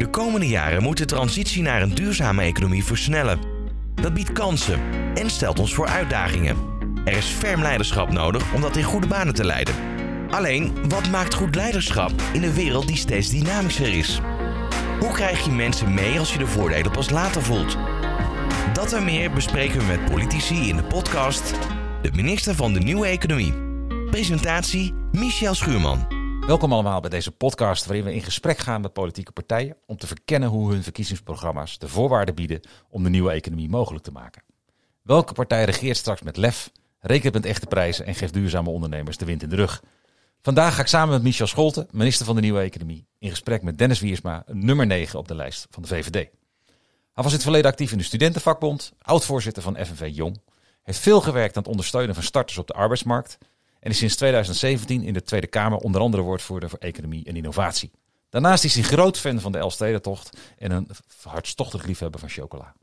De komende jaren moet de transitie naar een duurzame economie versnellen. Dat biedt kansen en stelt ons voor uitdagingen. Er is ferm leiderschap nodig om dat in goede banen te leiden. Alleen, wat maakt goed leiderschap in een wereld die steeds dynamischer is? Hoe krijg je mensen mee als je de voordelen pas later voelt? Dat en meer bespreken we met politici in de podcast De Minister van de Nieuwe Economie. Presentatie Michel Schuurman. Welkom allemaal bij deze podcast waarin we in gesprek gaan met politieke partijen om te verkennen hoe hun verkiezingsprogramma's de voorwaarden bieden om de nieuwe economie mogelijk te maken. Welke partij regeert straks met lef, rekent met echte prijzen en geeft duurzame ondernemers de wind in de rug? Vandaag ga ik samen met Michel Scholten, minister van de Nieuwe Economie, in gesprek met Dennis Wiersma, nummer 9 op de lijst van de VVD. Hij was in het verleden actief in de studentenvakbond, oud-voorzitter van FNV Jong, heeft veel gewerkt aan het ondersteunen van starters op de arbeidsmarkt en is sinds 2017 in de Tweede Kamer onder andere woordvoerder voor economie en innovatie. Daarnaast is hij groot fan van de Elfstedentocht en een hartstochtig liefhebber van chocola.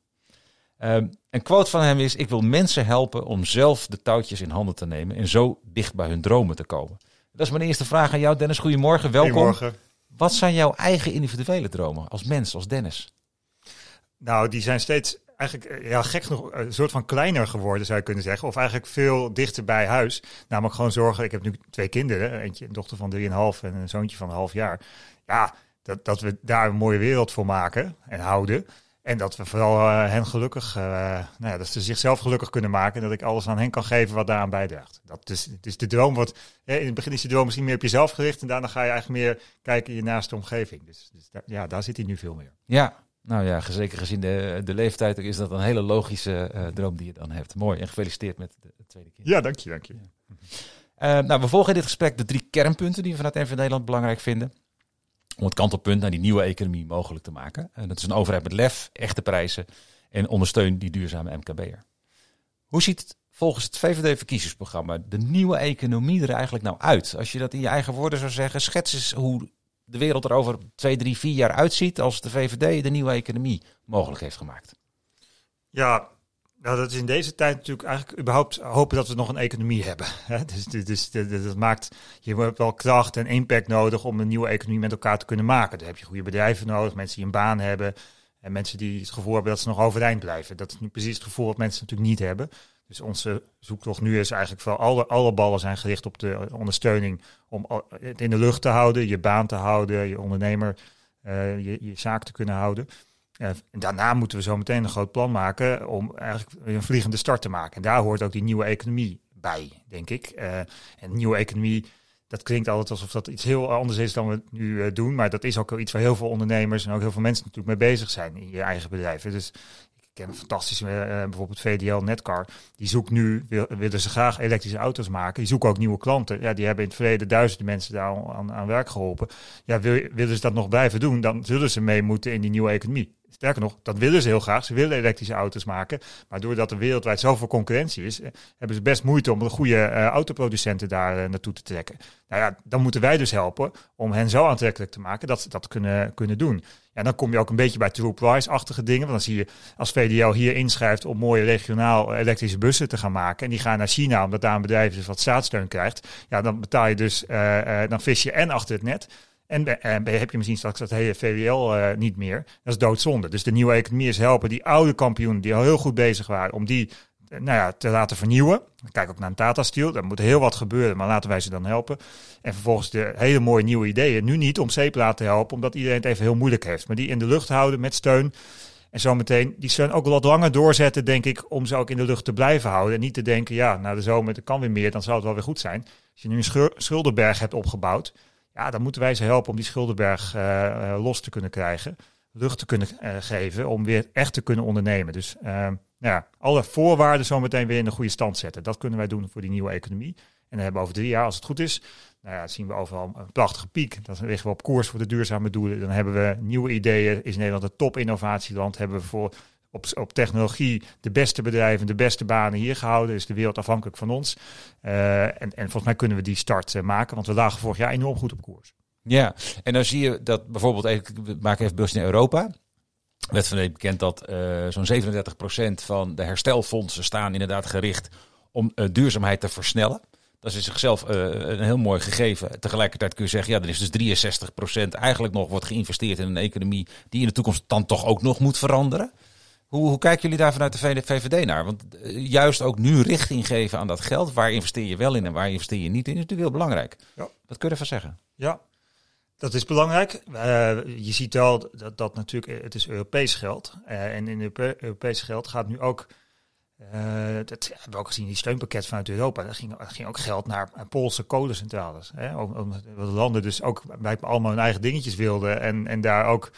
Um, een quote van hem is: Ik wil mensen helpen om zelf de touwtjes in handen te nemen en zo dicht bij hun dromen te komen. Dat is mijn eerste vraag aan jou, Dennis. Goedemorgen, welkom. Goedemorgen. Wat zijn jouw eigen individuele dromen als mens, als Dennis? Nou, die zijn steeds eigenlijk eh, ja, gek genoeg een soort van kleiner geworden, zou je kunnen zeggen. Of eigenlijk veel dichter bij huis. Namelijk gewoon zorgen, ik heb nu twee kinderen. Eentje, een dochter van 3,5 en een zoontje van een half jaar. Ja, dat, dat we daar een mooie wereld voor maken en houden. En dat we vooral uh, hen gelukkig, uh, nou ja, dat ze zichzelf gelukkig kunnen maken. En dat ik alles aan hen kan geven wat daaraan bijdraagt. Dat is, is de droom. Wat, in het begin is de droom misschien meer op jezelf gericht. En daarna ga je eigenlijk meer kijken in je naaste omgeving. Dus, dus ja, daar zit hij nu veel meer. Ja, nou ja, zeker gezien de, de leeftijd is dat een hele logische uh, droom die je dan hebt. Mooi en gefeliciteerd met de, tweede kind. Ja, dank je, dank je. Ja. nou, we volgen in dit gesprek de drie kernpunten die we vanuit NV Nederland belangrijk vinden om het kantelpunt naar die nieuwe economie mogelijk te maken. En dat is een overheid met lef, echte prijzen en ondersteun die duurzame MKB'er. Hoe ziet het volgens het VVD-verkiezingsprogramma de nieuwe economie er eigenlijk nou uit? Als je dat in je eigen woorden zou zeggen, schets eens hoe de wereld er over twee, drie, vier jaar uitziet als de VVD de nieuwe economie mogelijk heeft gemaakt. Ja, nou, dat is in deze tijd natuurlijk eigenlijk überhaupt hopen dat we nog een economie hebben. Dus, dus, dus dat maakt, je hebt wel kracht en impact nodig om een nieuwe economie met elkaar te kunnen maken. Dan heb je goede bedrijven nodig, mensen die een baan hebben en mensen die het gevoel hebben dat ze nog overeind blijven. Dat is nu precies het gevoel wat mensen natuurlijk niet hebben. Dus onze zoektocht nu is eigenlijk vooral alle, alle ballen zijn gericht op de ondersteuning om het in de lucht te houden, je baan te houden, je ondernemer, uh, je, je zaak te kunnen houden. En daarna moeten we zo meteen een groot plan maken om eigenlijk een vliegende start te maken. En daar hoort ook die nieuwe economie bij, denk ik. En nieuwe economie, dat klinkt altijd alsof dat iets heel anders is dan we nu doen. Maar dat is ook iets waar heel veel ondernemers en ook heel veel mensen natuurlijk mee bezig zijn in je eigen bedrijven. Dus ken een fantastische, bijvoorbeeld VDL Netcar. Die zoekt nu, wil, willen ze graag elektrische auto's maken. Die zoeken ook nieuwe klanten. Ja, die hebben in het verleden duizenden mensen daar aan, aan werk geholpen. Ja, wil, willen ze dat nog blijven doen, dan zullen ze mee moeten in die nieuwe economie. Sterker nog, dat willen ze heel graag. Ze willen elektrische auto's maken. Maar doordat er wereldwijd zoveel concurrentie is, hebben ze best moeite om de goede uh, autoproducenten daar uh, naartoe te trekken. Nou ja, dan moeten wij dus helpen om hen zo aantrekkelijk te maken dat ze dat kunnen, kunnen doen. Ja, dan kom je ook een beetje bij true price-achtige dingen. Want dan zie je als VDL hier inschrijft om mooie regionaal elektrische bussen te gaan maken. En die gaan naar China omdat daar een bedrijf dus wat staatssteun krijgt. Ja, dan betaal je dus, dan vis je en achter het net. En, en heb je misschien straks dat hele VWL uh, niet meer. Dat is doodzonde. Dus de nieuwe economie is helpen die oude kampioenen die al heel goed bezig waren, om die nou ja, te laten vernieuwen. Kijk ook naar een Tata Steel. Daar moet heel wat gebeuren, maar laten wij ze dan helpen. En vervolgens de hele mooie nieuwe ideeën. Nu niet om zeep laten helpen, omdat iedereen het even heel moeilijk heeft. Maar die in de lucht houden met steun. En zometeen die steun ook wat langer doorzetten, denk ik, om ze ook in de lucht te blijven houden. En niet te denken, ja, na de zomer er kan weer meer, dan zou het wel weer goed zijn. Als je nu een schuldenberg hebt opgebouwd, ja, dan moeten wij ze helpen om die schuldenberg uh, los te kunnen krijgen. Lucht te kunnen uh, geven om weer echt te kunnen ondernemen. Dus uh, ja, alle voorwaarden zo meteen weer in de goede stand zetten. Dat kunnen wij doen voor die nieuwe economie. En dan hebben we over drie jaar, als het goed is, nou ja, zien we overal een prachtige piek. Dan liggen we op koers voor de duurzame doelen. Dan hebben we nieuwe ideeën. Is Nederland een top-innovatieland? Hebben we voor op, technologie de beste bedrijven, de beste banen hier gehouden. Is de wereld afhankelijk van ons. Uh, en, en volgens mij kunnen we die start uh, maken, want we lagen vorig jaar enorm goed op koers. Ja, en dan zie je dat bijvoorbeeld, we maken even beurs in Europa. Werd van bekend dat uh, zo'n 37% van de herstelfondsen staan inderdaad gericht om duurzaamheid te versnellen. Dat is in zichzelf een heel mooi gegeven. Tegelijkertijd kun je zeggen, ja, dan is dus 63% eigenlijk nog wordt geïnvesteerd in een economie die in de toekomst dan toch ook nog moet veranderen. Hoe, hoe kijken jullie daar vanuit de VVD naar? Want uh, juist ook nu richting geven aan dat geld. Waar investeer je wel in en waar investeer je niet in, is natuurlijk heel belangrijk. Ja. Wat kun je ervan zeggen? Ja, dat is belangrijk. Uh, je ziet wel dat, dat natuurlijk, het is Europees geld. Uh, en in Europees geld gaat nu ook uh, dat hebben we ook gezien, die steunpakket vanuit Europa. Daar ging, ging ook geld naar Poolse kolencentrales. Hè? Omdat de landen dus ook bij allemaal hun eigen dingetjes wilden en, en daar ook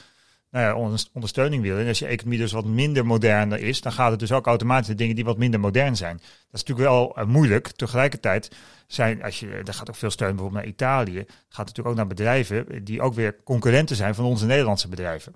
nou ja, ondersteuning willen. En als je economie dus wat minder moderner is, dan gaat het dus ook automatisch de dingen die wat minder modern zijn. Dat is natuurlijk wel uh, moeilijk. Tegelijkertijd zijn, als je, er gaat ook veel steun bijvoorbeeld naar Italië, gaat natuurlijk ook naar bedrijven die ook weer concurrenten zijn van onze Nederlandse bedrijven.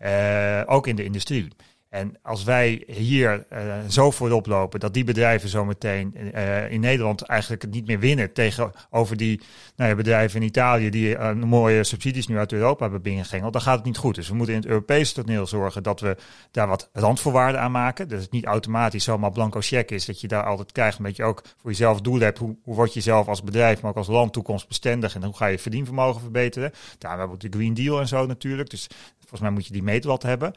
Uh, ook in de industrie. En als wij hier uh, zo voorop lopen dat die bedrijven zometeen uh, in Nederland eigenlijk niet meer winnen tegenover die nou ja, bedrijven in Italië die uh, mooie subsidies nu uit Europa hebben binnengengeld, dan gaat het niet goed. Dus we moeten in het Europese toneel zorgen dat we daar wat randvoorwaarden aan maken. Dat het niet automatisch zomaar blanco check is, dat je daar altijd krijgt, omdat je ook voor jezelf doel hebt. Hoe, hoe word je zelf als bedrijf, maar ook als land toekomstbestendig en hoe ga je verdienvermogen verbeteren. Daar hebben we de Green Deal en zo natuurlijk. Dus volgens mij moet je die meetlat hebben.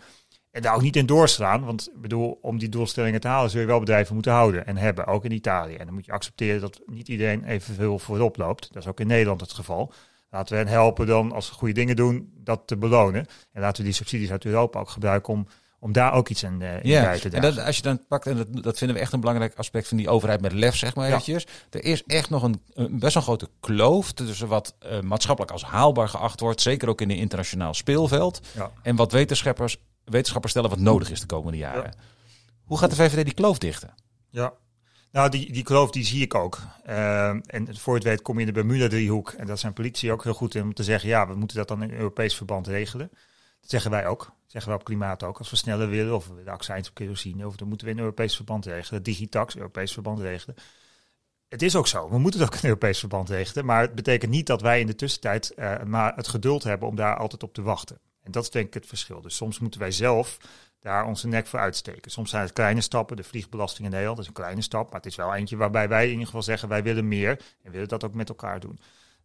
En daar ook niet in doorslaan, want ik bedoel, om die doelstellingen te halen zul je wel bedrijven moeten houden en hebben, ook in Italië. En dan moet je accepteren dat niet iedereen evenveel voorop loopt. Dat is ook in Nederland het geval. Laten we hen helpen dan, als ze goede dingen doen, dat te belonen. En laten we die subsidies uit Europa ook gebruiken om, om daar ook iets aan uh, ja. bij te dragen. En dat, als je dan pakt, en dat, dat vinden we echt een belangrijk aspect van die overheid met lef, zeg maar ja. eventjes. Er is echt nog een, een best wel grote kloof tussen wat uh, maatschappelijk als haalbaar geacht wordt, zeker ook in een internationaal speelveld, ja. en wat wetenschappers wetenschappers stellen wat nodig is de komende jaren. Ja. Hoe gaat de VVD die kloof dichten? Ja, nou, die, die kloof die zie ik ook. Uh, en voor het weet kom je in de Bermuda-driehoek. En dat zijn politie ook heel goed in om te zeggen... ja, we moeten dat dan in Europees verband regelen. Dat zeggen wij ook. Dat zeggen we op klimaat ook. Als we sneller willen, of we de accijns op kerosine... of dan moeten we in Europees verband regelen. Digitax, Europees verband regelen. Het is ook zo. We moeten het ook in Europees verband regelen. Maar het betekent niet dat wij in de tussentijd... Uh, maar het geduld hebben om daar altijd op te wachten. En dat is denk ik het verschil. Dus soms moeten wij zelf daar onze nek voor uitsteken. Soms zijn het kleine stappen. De vliegbelasting in Nederland is een kleine stap. Maar het is wel eentje waarbij wij in ieder geval zeggen... wij willen meer en willen dat ook met elkaar doen.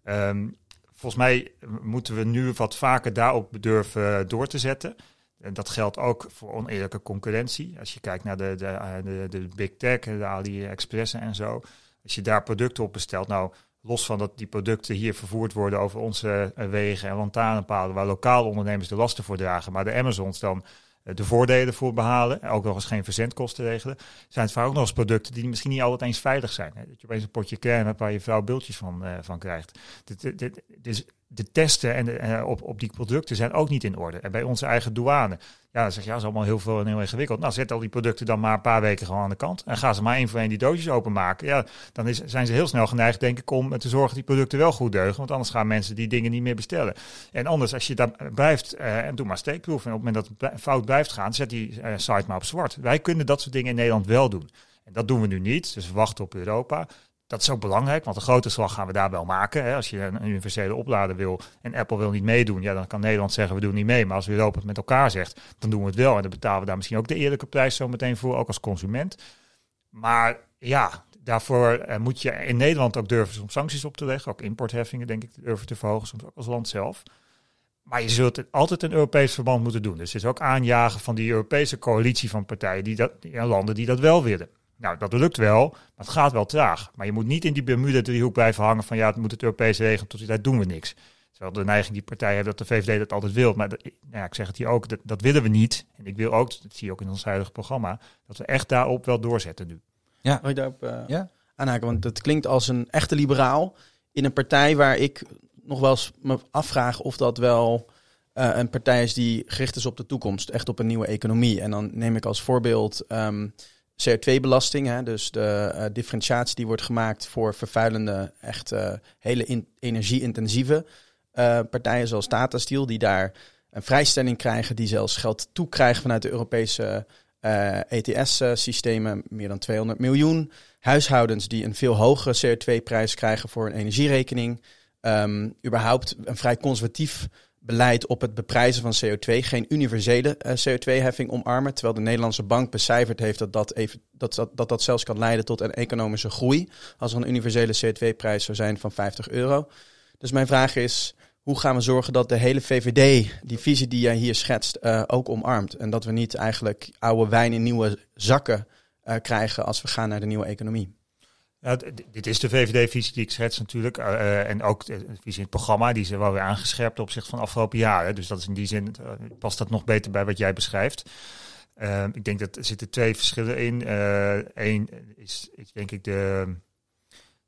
Um, volgens mij moeten we nu wat vaker daarop durven door te zetten. En dat geldt ook voor oneerlijke concurrentie. Als je kijkt naar de, de, de, de big tech, de AliExpress en zo. Als je daar producten op bestelt... nou los van dat die producten hier vervoerd worden over onze uh, wegen en lantaarnpalen, waar lokale ondernemers de lasten voor dragen, maar de Amazons dan uh, de voordelen voor behalen, en ook nog eens geen verzendkosten regelen, zijn het vaak ook nog eens producten die misschien niet altijd eens veilig zijn. Dat je opeens een potje kern hebt waar je vrouw bultjes van, uh, van krijgt. Dit, dus de testen en de, op, op die producten zijn ook niet in orde. En bij onze eigen douane, ja, dan zeg je, ja, dat is allemaal heel veel en heel ingewikkeld. Nou, zet al die producten dan maar een paar weken gewoon aan de kant. En ga ze maar één voor één die doosjes openmaken. Ja, dan is, zijn ze heel snel geneigd, denk ik, om te zorgen dat die producten wel goed deugen. Want anders gaan mensen die dingen niet meer bestellen. En anders, als je daar blijft, uh, en doe maar steekproef. En op het moment dat het fout blijft gaan, zet die uh, site maar op zwart. Wij kunnen dat soort dingen in Nederland wel doen. En dat doen we nu niet. Dus we wachten op Europa dat is ook belangrijk, want de grote slag gaan we daar wel maken. Hè. Als je een universele oplader wil en Apple wil niet meedoen, ja, dan kan Nederland zeggen we doen niet mee. Maar als Europa het met elkaar zegt, dan doen we het wel. En dan betalen we daar misschien ook de eerlijke prijs zo meteen voor, ook als consument. Maar ja, daarvoor eh, moet je in Nederland ook durven om sancties op te leggen. Ook importheffingen, denk ik, durven te verhogen, soms ook als land zelf. Maar je zult het altijd een Europees verband moeten doen. Dus het is ook aanjagen van die Europese coalitie van partijen, die dat, die, landen die dat wel willen. Nou, dat lukt wel, maar het gaat wel traag. Maar je moet niet in die Bermuda-driehoek blijven hangen van ja, het moet het Europees regelen, tot die tijd doen we niks. Terwijl de neiging die partijen hebben dat de VVD dat altijd wil. Maar dat, nou ja, ik zeg het hier ook, dat, dat, willen we niet. En ik wil ook, dat zie je ook in ons huidige programma, dat we echt daarop wel doorzetten nu. Ja, wil je daarop uh, ja? aanhaken? Want dat klinkt als een echte liberaal in een partij waar ik nog wel eens me afvraag of dat wel uh, een partij is die gericht is op de toekomst, echt op een nieuwe economie. En dan neem ik als voorbeeld um, CO2-belasting, dus de uh, differentiatie die wordt gemaakt voor vervuilende, echt uh, hele energie-intensieve uh, partijen zoals Tata Steel, die daar een vrijstelling krijgen, die zelfs geld toekrijgen vanuit de Europese ETS-systemen, meer dan 200 miljoen. Huishoudens die een veel hogere CO2-prijs krijgen voor een energierekening. Um, überhaupt een vrij conservatief beleid op het beprijzen van CO2, geen universele uh, CO2-heffing omarmen. Terwijl de Nederlandse bank becijferd heeft dat dat, even, dat, dat, dat zelfs kan leiden tot een economische groei. Als er een universele CO2-prijs zou zijn van 50 euro. Dus mijn vraag is, hoe gaan we zorgen dat de hele VVD, die visie die jij hier schetst, uh, ook omarmt? En dat we niet eigenlijk oude wijn in nieuwe zakken uh, krijgen als we gaan naar de nieuwe economie? Dit is de VVD-visie die ik schets natuurlijk. Uh, en ook de visie in het programma, die ze wel weer aangescherpt op zich van afgelopen jaren. Dus dat is in die zin, uh, past dat nog beter bij wat jij beschrijft. Uh, ik denk dat er zitten twee verschillen in. Eén is, is denk ik de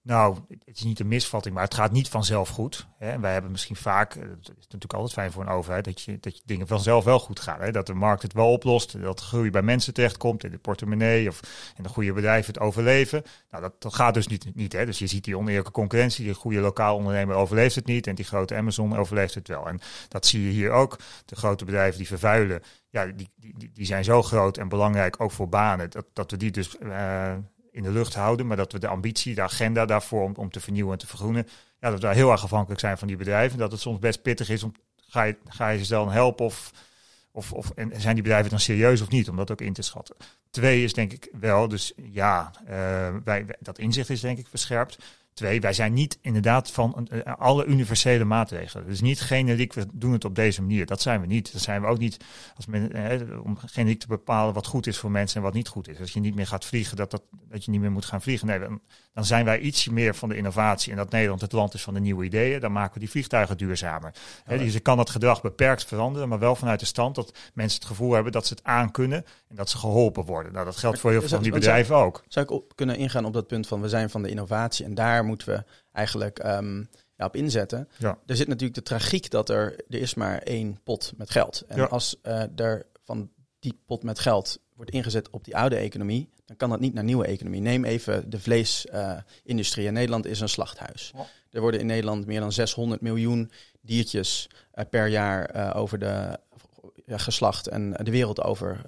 nou, het is niet een misvatting, maar het gaat niet vanzelf goed. En wij hebben misschien vaak, eh, het is natuurlijk altijd fijn voor een overheid, dat je, dat je dingen vanzelf wel goed gaan. Dat de markt het wel oplost, dat groei bij mensen terechtkomt, in de portemonnee of in de goede bedrijven het overleven. Nou, dat, dat gaat dus niet. niet hè. Dus je ziet die oneerlijke concurrentie, die goede lokaal ondernemer overleeft het niet en die grote Amazon overleeft het wel. En dat zie je hier ook. De grote bedrijven die vervuilen, ja, die, die, die zijn zo groot en belangrijk, ook voor banen, dat, dat we die dus... Uh, in de lucht houden, maar dat we de ambitie, de agenda daarvoor om, om te vernieuwen en te vergroenen, ja, dat we daar heel erg afhankelijk zijn van die bedrijven. Dat het soms best pittig is om, ga je, ga je ze dan helpen of, of, of en zijn die bedrijven dan serieus of niet, om dat ook in te schatten. Twee is denk ik wel, dus ja, uh, wij, dat inzicht is denk ik verscherpt. Twee, wij zijn niet inderdaad van uh, alle universele maatregelen. Dus niet generiek, we doen het op deze manier. Dat zijn we niet. Dat zijn we ook niet als men, uh, om generiek te bepalen wat goed is voor mensen en wat niet goed is. Als je niet meer gaat vliegen, dat, dat, dat je niet meer moet gaan vliegen. Nee, dan, dan zijn wij ietsje meer van de innovatie. En dat Nederland het land is van de nieuwe ideeën. Dan maken we die vliegtuigen duurzamer. Ja, dus je kan dat gedrag beperkt veranderen, maar wel vanuit de stand dat mensen het gevoel hebben dat ze het aan kunnen en dat ze geholpen worden. Nou, dat geldt voor heel veel van die bedrijven ook. Zou ik op kunnen ingaan op dat punt van we zijn van de innovatie en daar moeten we eigenlijk um, ja, op inzetten. Ja. Er zit natuurlijk de tragiek dat er, er is maar één pot met geld. En Ja. als uh, er van die pot met geld wordt ingezet op die oude economie, dan kan dat niet naar nieuwe economie. Neem even de vleesindustrie. Uh, Nederland is een slachthuis. Er worden in Nederland meer dan 600 miljoen diertjes uh, per jaar over de ja, geslacht en de wereld over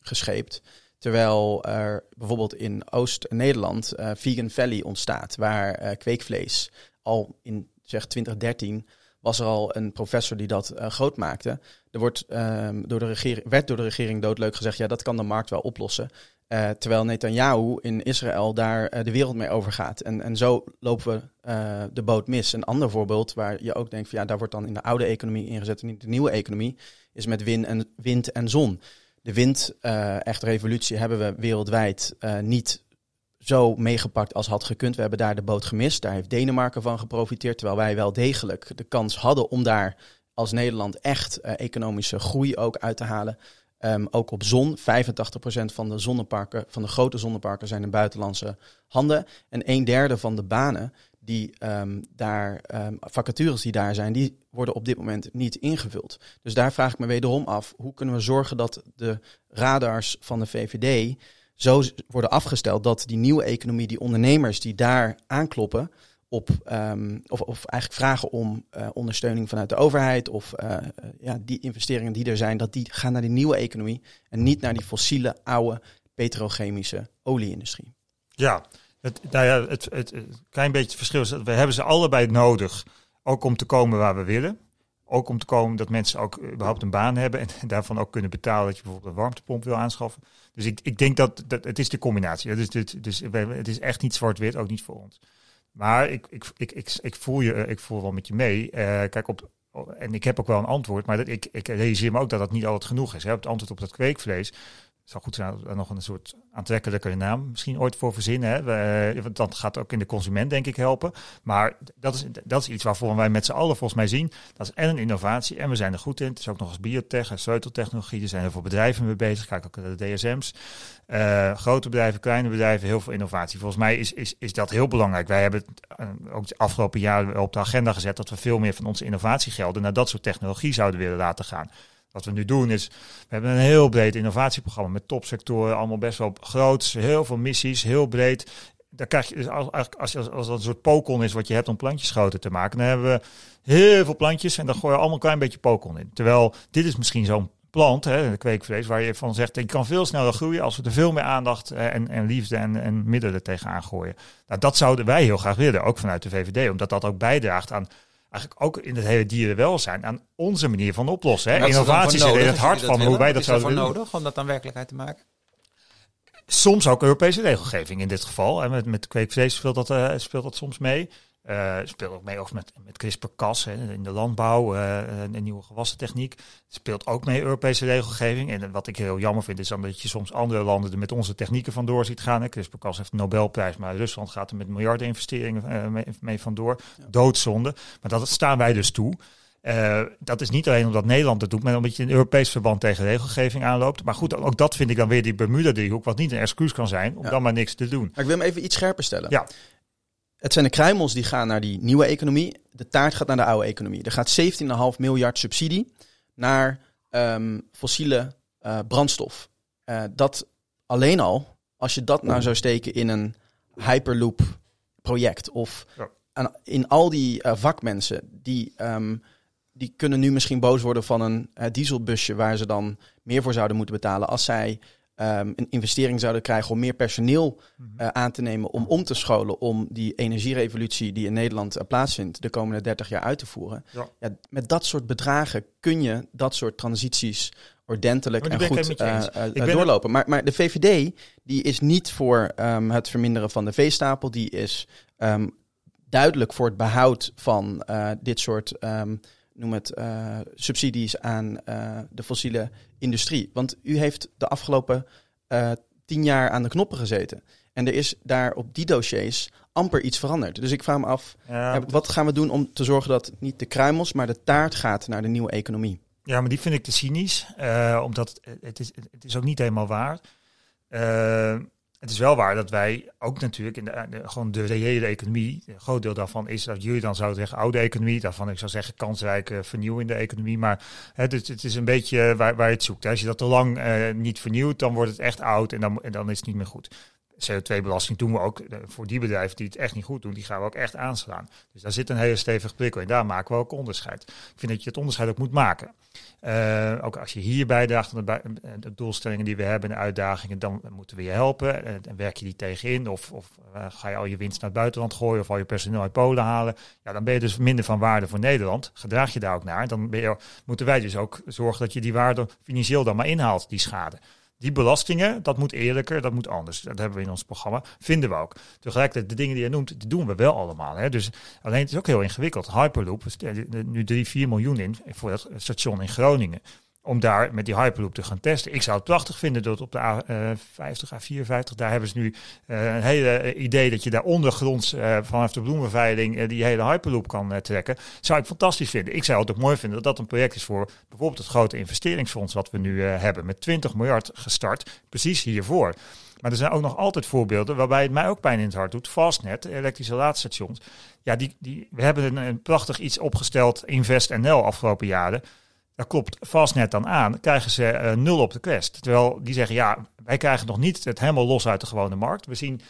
gescheept. Terwijl er bijvoorbeeld in Oost-Nederland uh, Vegan Valley ontstaat, waar uh, kweekvlees al in zeg 2013 was er al een professor die dat uh, groot maakte. Er wordt, um, door de regering, werd door de regering doodleuk gezegd, ja, dat kan de markt wel oplossen. Terwijl Netanyahu in Israël daar de wereld mee overgaat. En, en zo lopen we de boot mis. Een ander voorbeeld waar je ook denkt van ja, daar wordt dan in de oude economie ingezet en niet de nieuwe economie, is met wind en, wind en zon. De wind, echt revolutie, hebben we wereldwijd niet zo meegepakt als had gekund. We hebben daar de boot gemist. Daar heeft Denemarken van geprofiteerd. Terwijl wij wel degelijk de kans hadden om daar als Nederland echt economische groei ook uit te halen. Um, ook op zon. 85% van de zonneparken, van de grote zonneparken zijn in buitenlandse handen. En een derde van de banen die um, daar, um, vacatures die daar zijn, die worden op dit moment niet ingevuld. Dus daar vraag ik me wederom af, hoe kunnen we zorgen dat de radars van de VVD zo worden afgesteld dat die nieuwe economie, die ondernemers die daar aankloppen, op, um, of, of eigenlijk vragen om uh, ondersteuning vanuit de overheid of uh, ja, die investeringen die er zijn, dat die gaan naar die nieuwe economie en niet naar die fossiele, oude, petrochemische olieindustrie. Ja, het, nou ja, het, het, klein beetje verschil is dat we hebben ze allebei nodig, ook om te komen waar we willen. Ook om te komen dat mensen ook überhaupt een baan hebben en daarvan ook kunnen betalen dat je bijvoorbeeld een warmtepomp wil aanschaffen. Dus ik, ik denk dat, dat het is de combinatie. Dus, dus, dus het is echt niet zwart-wit, ook niet voor ons. Maar ik, ik, ik, ik, ik, voel je, ik voel wel met je mee. Uh, kijk, op, en ik heb ook wel een antwoord, maar dat, ik, ik realiseer me ook dat dat niet altijd genoeg is. Hè. Het antwoord op dat kweekvlees zou goed zijn nog een soort aantrekkelijke naam misschien ooit voor verzinnen. Hè. We, want dat gaat ook in de consument denk ik helpen. Maar dat is, dat is iets waarvoor wij met z'n allen volgens mij zien. Dat is en een innovatie en we zijn er goed in. Het is ook nog eens biotech en sleuteltechnologie. Er zijn heel veel bedrijven mee bezig. Kijk ook naar de DSM's. Uh, grote bedrijven, kleine bedrijven, heel veel innovatie. Volgens mij is, is, is dat heel belangrijk. Wij hebben uh, ook de afgelopen jaren op de agenda gezet dat we veel meer van onze innovatiegelden naar dat soort technologie zouden willen laten gaan. Wat we nu doen is, we hebben een heel breed innovatieprogramma met topsectoren, allemaal best wel groot, heel veel missies, heel breed. Daar krijg je dus als, als, als, als dat een soort pokon is wat je hebt om plantjes groter te maken, dan hebben we heel veel plantjes en dan gooi je allemaal een klein beetje pokon in. Terwijl dit is misschien zo'n plant, hè, de kweekvlees, waar je van zegt, die kan veel sneller groeien als we er veel meer aandacht en, en liefde en, en middelen tegenaan gooien. Nou, dat zouden wij heel graag willen, ook vanuit de VVD, omdat dat ook bijdraagt aan eigenlijk ook in het hele dierenwelzijn aan onze manier van oplossen. Hè? Innovatie zit in het hart van hoe wij dat is er zouden willen. nodig om dat dan werkelijkheid te maken? Soms ook Europese regelgeving in dit geval. En met, met kweekvlees speelt dat, eh, speelt dat soms mee. Eh speelt ook mee of met, met CRISPR-Cas in de landbouw, eh, een nieuwe gewassentechniek. Speelt ook mee Europese regelgeving. En wat ik heel jammer vind is dan dat je soms andere landen er met onze technieken vandoor ziet gaan. CRISPR-Cas heeft een Nobelprijs, maar Rusland gaat er met miljarden investeringen eh, mee, mee vandoor. Doodzonde. Maar dat staan wij dus toe. Dat is niet alleen omdat Nederland het doet, maar omdat je in Europees verband tegen regelgeving aanloopt. Maar goed, ook dat vind ik dan weer die Bermuda-driehoek, wat niet een excuus kan zijn om Ja. dan maar niks te doen. Maar ik wil hem even iets scherper stellen. Ja. Het zijn de kruimels die gaan naar die nieuwe economie. De taart gaat naar de oude economie. Er gaat 17,5 miljard subsidie naar ehm, fossiele eh, brandstof. Eh, dat alleen al, als je dat nou zou steken in een Hyperloop project of Ja. aan- in al die eh, vakmensen die, ehm, die kunnen nu misschien boos worden van een dieselbusje waar ze dan meer voor zouden moeten betalen als zij ehm, een investering zouden krijgen om meer personeel eh, aan te nemen om om te scholen om die energierevolutie die in Nederland eh, plaatsvindt de komende 30 jaar uit te voeren. Ja. Ja, met dat soort bedragen kun je dat soort transities ordentelijk Maar en goed eh, doorlopen. Maar, maar de VVD die is niet voor ehm, het verminderen van de veestapel. Die is ehm, duidelijk voor het behoud van dit soort, noem het, eh, subsidies aan eh, de fossiele industrie. Want u heeft de afgelopen eh, tien jaar aan de knoppen gezeten. En er is daar op die dossiers amper iets veranderd. Dus ik vraag me af, Ja, wat gaan we doen om te zorgen dat niet de kruimels, maar de taart gaat naar de nieuwe economie? Ja, maar die vind ik te cynisch. omdat het, het, is, het is ook niet helemaal waar. Eh, het is wel waar dat wij ook natuurlijk in de, de- gewoon de reële economie, een groot deel daarvan is dat jullie dan zouden zeggen oude economie, daarvan ik zou zeggen kansrijke vernieuwende economie. Maar het, het, het is een beetje waar, waar je het zoekt. Als je dat te lang eh, niet vernieuwt, dan wordt het echt oud en dan, en dan is het niet meer goed. CO2-belasting doen we ook eh, voor die bedrijven die het echt niet goed doen, die gaan we ook echt aanslaan. Dus daar zit een hele stevige prikkel in. Daar maken we ook onderscheid. Ik vind dat je het onderscheid ook moet maken. Eh, ook als je hier bijdraagt aan eh, de doelstellingen die we hebben en de uitdagingen, dan moeten we je helpen. En werk je die tegenin of, of ga je al je winst naar het buitenland gooien of al je personeel uit Polen halen. Ja, dan ben je dus minder van waarde voor Nederland. Gedraag je daar ook naar. Dan moeten wij dus ook zorgen dat je die waarde financieel dan maar inhaalt, die schade. Die belastingen, dat moet eerlijker, dat moet anders. Dat hebben we in ons programma, vinden we ook. Tegelijkertijd, de dingen die je noemt, die doen we wel allemaal. Hè. Dus alleen het is ook heel ingewikkeld. Hyperloop, er nu 3, 4 miljoen in voor dat station in Groningen. Om daar met die Hyperloop te gaan testen. Ik zou het prachtig vinden dat op de A50, A54, daar hebben ze nu eh, een hele eh, idee dat je daar ondergronds eh, vanaf de bloemenveiling eh, die hele Hyperloop kan eh, trekken. Zou ik fantastisch vinden. Ik zou het ook mooi vinden dat dat een project is voor bijvoorbeeld het grote investeringsfonds wat we nu eh, hebben. Met 20 miljard gestart, precies hiervoor. Maar er zijn ook nog altijd voorbeelden waarbij het mij ook pijn in het hart doet. Fastnet, elektrische laadstations. Ja, die, die, we hebben een, een prachtig iets opgesteld, InvestNL, afgelopen jaren. Daar klopt Fastnet dan aan, krijgen ze eh, nul op de quest. Terwijl die zeggen, ja, wij krijgen nog niet het helemaal los uit de gewone markt. We zien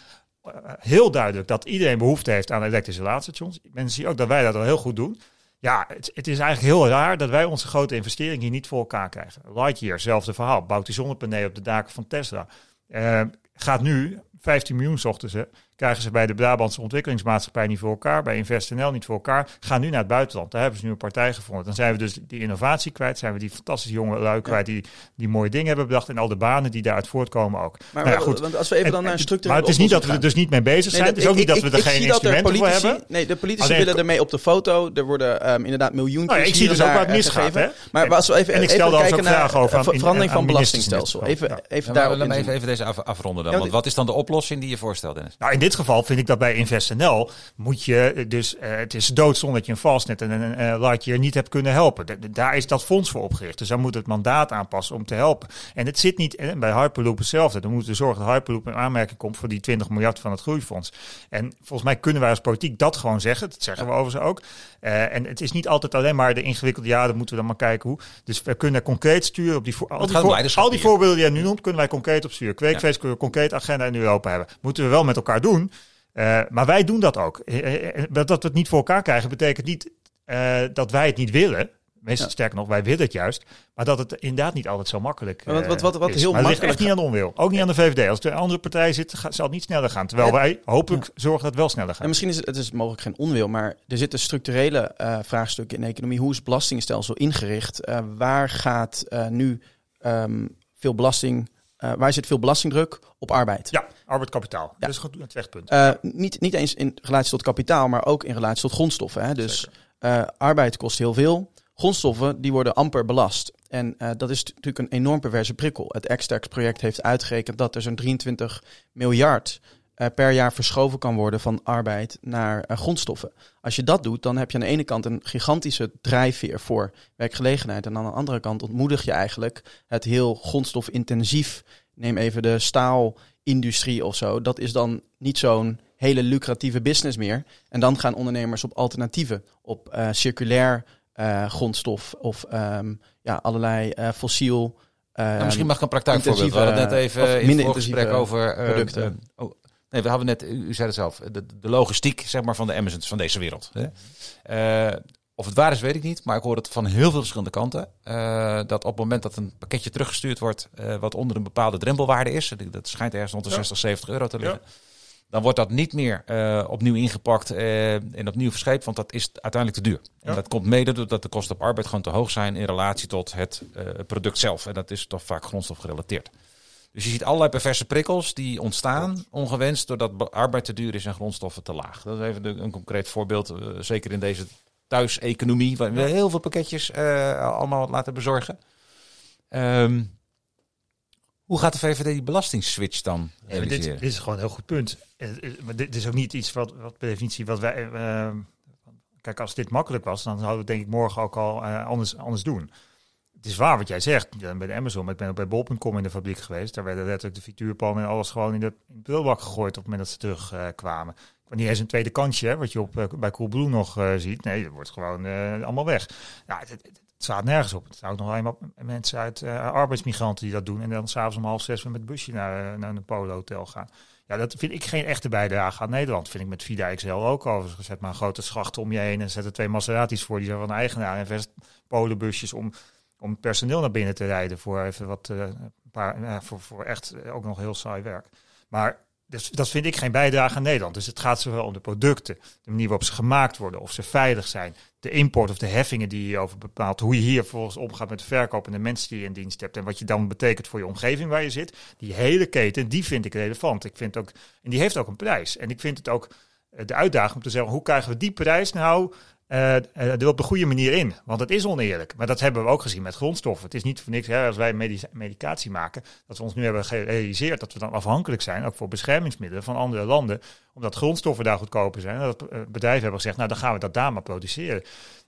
eh, heel duidelijk dat iedereen behoefte heeft aan elektrische laadstations. Mensen zien ook dat wij dat al heel goed doen. Ja, het, het is eigenlijk heel raar dat wij onze grote investering hier niet voor elkaar krijgen. Lightyear, zelfde verhaal. Bouwt die zonnepanelen op de daken van Tesla. Eh, gaat nu, 15 miljoen zochten ze, krijgen ze bij de Brabantse ontwikkelingsmaatschappij niet voor elkaar, bij InvestNL niet voor elkaar, gaan nu naar het buitenland. Daar hebben ze nu een partij gevonden. Dan zijn we dus die innovatie kwijt, zijn we die fantastische jonge lui kwijt die die mooie dingen hebben bedacht en al de banen die daaruit voortkomen ook. Maar, Nou ja, goed. want als we even En- dan naar een en- structurele Maar het is niet dat we er dus niet mee bezig zijn. Nee, het is ook ik- niet dat we er geen dat instrumenten voor hebben. Nee, de politici Alleen- willen ermee op de foto. Er worden ehm, inderdaad miljoentjes Nou ja, ik zie dus ook eh, misgaat. Hè? Maar als we even, En ik even als kijken ook naar over eh, aan- verandering van belastingstelsel. Even, even even, even deze af, afronden dan. Want- wat is dan de oplossing die je voorstelt, Dennis? Nou, in dit geval vind ik dat bij InvestNL moet je eh, dus, eh, het is doodzonde dat je een Fastnet en een uh, Lightyear niet hebt kunnen helpen. D- d- daar is dat fonds voor opgericht. Dus daar moet het mandaat aanpassen om te helpen. En het zit niet eh, bij Hyperloop hetzelfde. Dan moeten we zorgen dat Hyperloop in aanmerking komt voor die 20 miljard van het groeifonds. En volgens mij kunnen wij als politiek dat gewoon zeggen. Dat zeggen we overigens ook. Eh, en het is niet altijd alleen maar de ingewikkelde, ja, dan moeten we dan maar kijken hoe. Dus we kunnen concreet sturen op die, voor, al, die, voor- al voorbeelden die je nu noemt, kunnen wij concreet op sturen. Kweekvlees kunnen we een concreet agenda in Europa hebben. Moeten we wel met elkaar doen. Eh, maar wij doen dat ook. Eh, eh, Dat we het niet voor elkaar krijgen betekent niet dat wij het niet willen. Meestal sterker nog, wij willen het juist. Maar dat het inderdaad niet altijd zo makkelijk wat, wat, wat, wat is. heel maar het ligt makkelijk echt niet aan de onwil. Ook niet aan de VVD. Als er een andere partij zit, gaat, zal het niet sneller gaan. Terwijl wij hopelijk zorgen dat het wel sneller gaat. En misschien is het, het is mogelijk geen onwil, maar er zitten structurele uh, vraagstukken in de economie. Hoe is het belastingstelsel ingericht? Uh, waar gaat uh, nu um, veel belasting, waar zit veel belastingdruk? Op arbeid. Ja, arbeidskapitaal. Ja. Dat is goed het vechtpunt. niet, niet eens in relatie tot kapitaal, maar ook in relatie tot grondstoffen. Hè? Dus arbeid kost heel veel. Grondstoffen die worden amper belast. En uh, dat is natuurlijk een enorm perverse prikkel. Het Extax-project heeft uitgerekend dat er zo'n 23 miljard uh, per jaar verschoven kan worden van arbeid naar uh, grondstoffen. Als je dat doet, dan heb je aan de ene kant een gigantische drijfveer voor werkgelegenheid. En aan de andere kant ontmoedig je eigenlijk het heel grondstofintensief. Neem even de staalindustrie of zo. Dat is dan niet zo'n hele lucratieve business meer. En dan gaan ondernemers op alternatieven, op circulair uh, grondstof of um, ja, allerlei uh, fossiel. Nou, misschien mag ik een praktijkvoorbeeld. We hadden net even in het gesprek over producten. Nee, we hadden net, u, zei het zelf, de, de, logistiek zeg maar, van de Amazons van deze wereld. Hè? of het waar is, weet ik niet. Maar ik hoor het van heel veel verschillende kanten. dat op het moment dat een pakketje teruggestuurd wordt, wat onder een bepaalde drempelwaarde is, dat schijnt ergens rond de ja. 60, 70 euro te liggen. Ja dan wordt dat niet meer uh, opnieuw ingepakt en opnieuw verscheept, want dat is uiteindelijk te duur. Ja. En dat komt mede doordat de kosten op arbeid gewoon te hoog zijn in relatie tot het product zelf. En dat is toch vaak grondstofgerelateerd. Dus je ziet allerlei perverse prikkels die ontstaan, ongewenst, doordat arbeid te duur is en grondstoffen te laag. Dat is even een concreet voorbeeld, zeker in deze thuiseconomie, waar we heel veel pakketjes allemaal laten bezorgen. Um, hoe gaat de VVD die belastingsswitch dan ja, dit, dit, is gewoon een heel goed punt. Maar dit is ook niet iets wat, wat per definitie wat wij. Uh, kijk, als dit makkelijk was, dan zouden we denk ik morgen ook al uh, anders, anders doen. Het is waar wat jij zegt. Ja, bij de Amazon, maar ik ben ook bij bol.com in de fabriek geweest. Daar werden letterlijk de frituurpan en alles gewoon in de, prullenbak gegooid op het moment dat ze terugkwamen. Uh, niet eens een tweede kantje, hè, wat je op, uh, bij Coolblue nog uh, ziet. Nee, dat wordt gewoon allemaal weg. Ja, het, staat nergens op. Het zijn ook nog eenmaal mensen uit arbeidsmigranten die dat doen. En dan s'avonds om half zes met het busje naar, naar een polo-hotel gaan. Ja, dat vind ik geen echte bijdrage aan Nederland. Vind ik met Vida XL ook overigens. Zet maar een grote schacht om je heen en zet er twee Maseratis voor. Die zijn van de eigenaar. En vest polenbusjes om, om personeel naar binnen te rijden. Voor even wat, een paar, voor, voor echt ook nog heel saai werk. Maar dus dat vind ik geen bijdrage aan Nederland. Dus het gaat zowel om de producten, de manier waarop ze gemaakt worden, of ze veilig zijn, de import of de heffingen die je over bepaalt, hoe je hier volgens omgaat met de verkoop en de mensen die je in dienst hebt en wat je dan betekent voor je omgeving waar je zit. Die hele keten, die vind ik relevant. Ik vind ook, en die heeft ook een prijs. En ik vind het ook de uitdaging om te zeggen, hoe krijgen we die prijs nou uh, er op de goede manier in. Want het is oneerlijk. Maar dat hebben we ook gezien met grondstoffen. Het is niet voor niks, hè, als wij medic medicatie maken, dat we ons nu hebben gerealiseerd dat we dan afhankelijk zijn, ook voor beschermingsmiddelen van andere landen, omdat grondstoffen daar goedkoper zijn. En dat bedrijven hebben gezegd, nou dan gaan we dat daar maar produceren.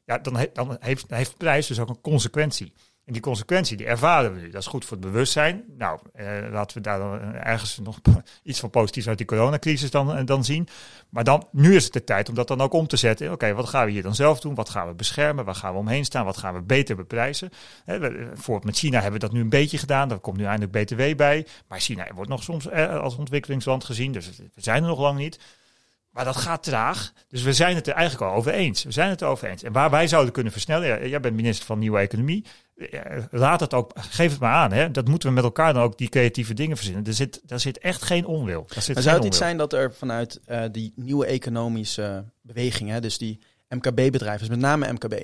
Ja, dan, dan heeft, heeft prijs dus ook een consequentie. En die consequentie, die ervaren we nu. Dat is goed voor het bewustzijn. Nou, eh, laten we daar dan ergens nog iets van positiefs uit die coronacrisis dan, dan zien. Maar dan, nu is het de tijd om dat dan ook om te zetten. Oké, wat gaan we hier dan zelf doen? Wat gaan we beschermen? Waar gaan we omheen staan? Wat gaan we beter beprijzen? Hè, bijvoorbeeld met China hebben we dat nu een beetje gedaan. Daar komt nu eindelijk BTW bij. Maar China wordt nog soms eh, als ontwikkelingsland gezien. Dus we zijn er nog lang niet. Maar dat gaat traag. Dus we zijn het er eigenlijk al over eens. We zijn het er over eens. En waar wij zouden kunnen versnellen. Jij bent minister van Nieuwe Economie. Laat het ook, geef het maar aan. Hè. Dat moeten we met elkaar dan ook die creatieve dingen verzinnen. Er zit, daar zit echt geen onwil. Daar zit maar zou het niet zijn dat er vanuit uh, die nieuwe economische beweging, hè, dus die MKB-bedrijven, dus met name MKB.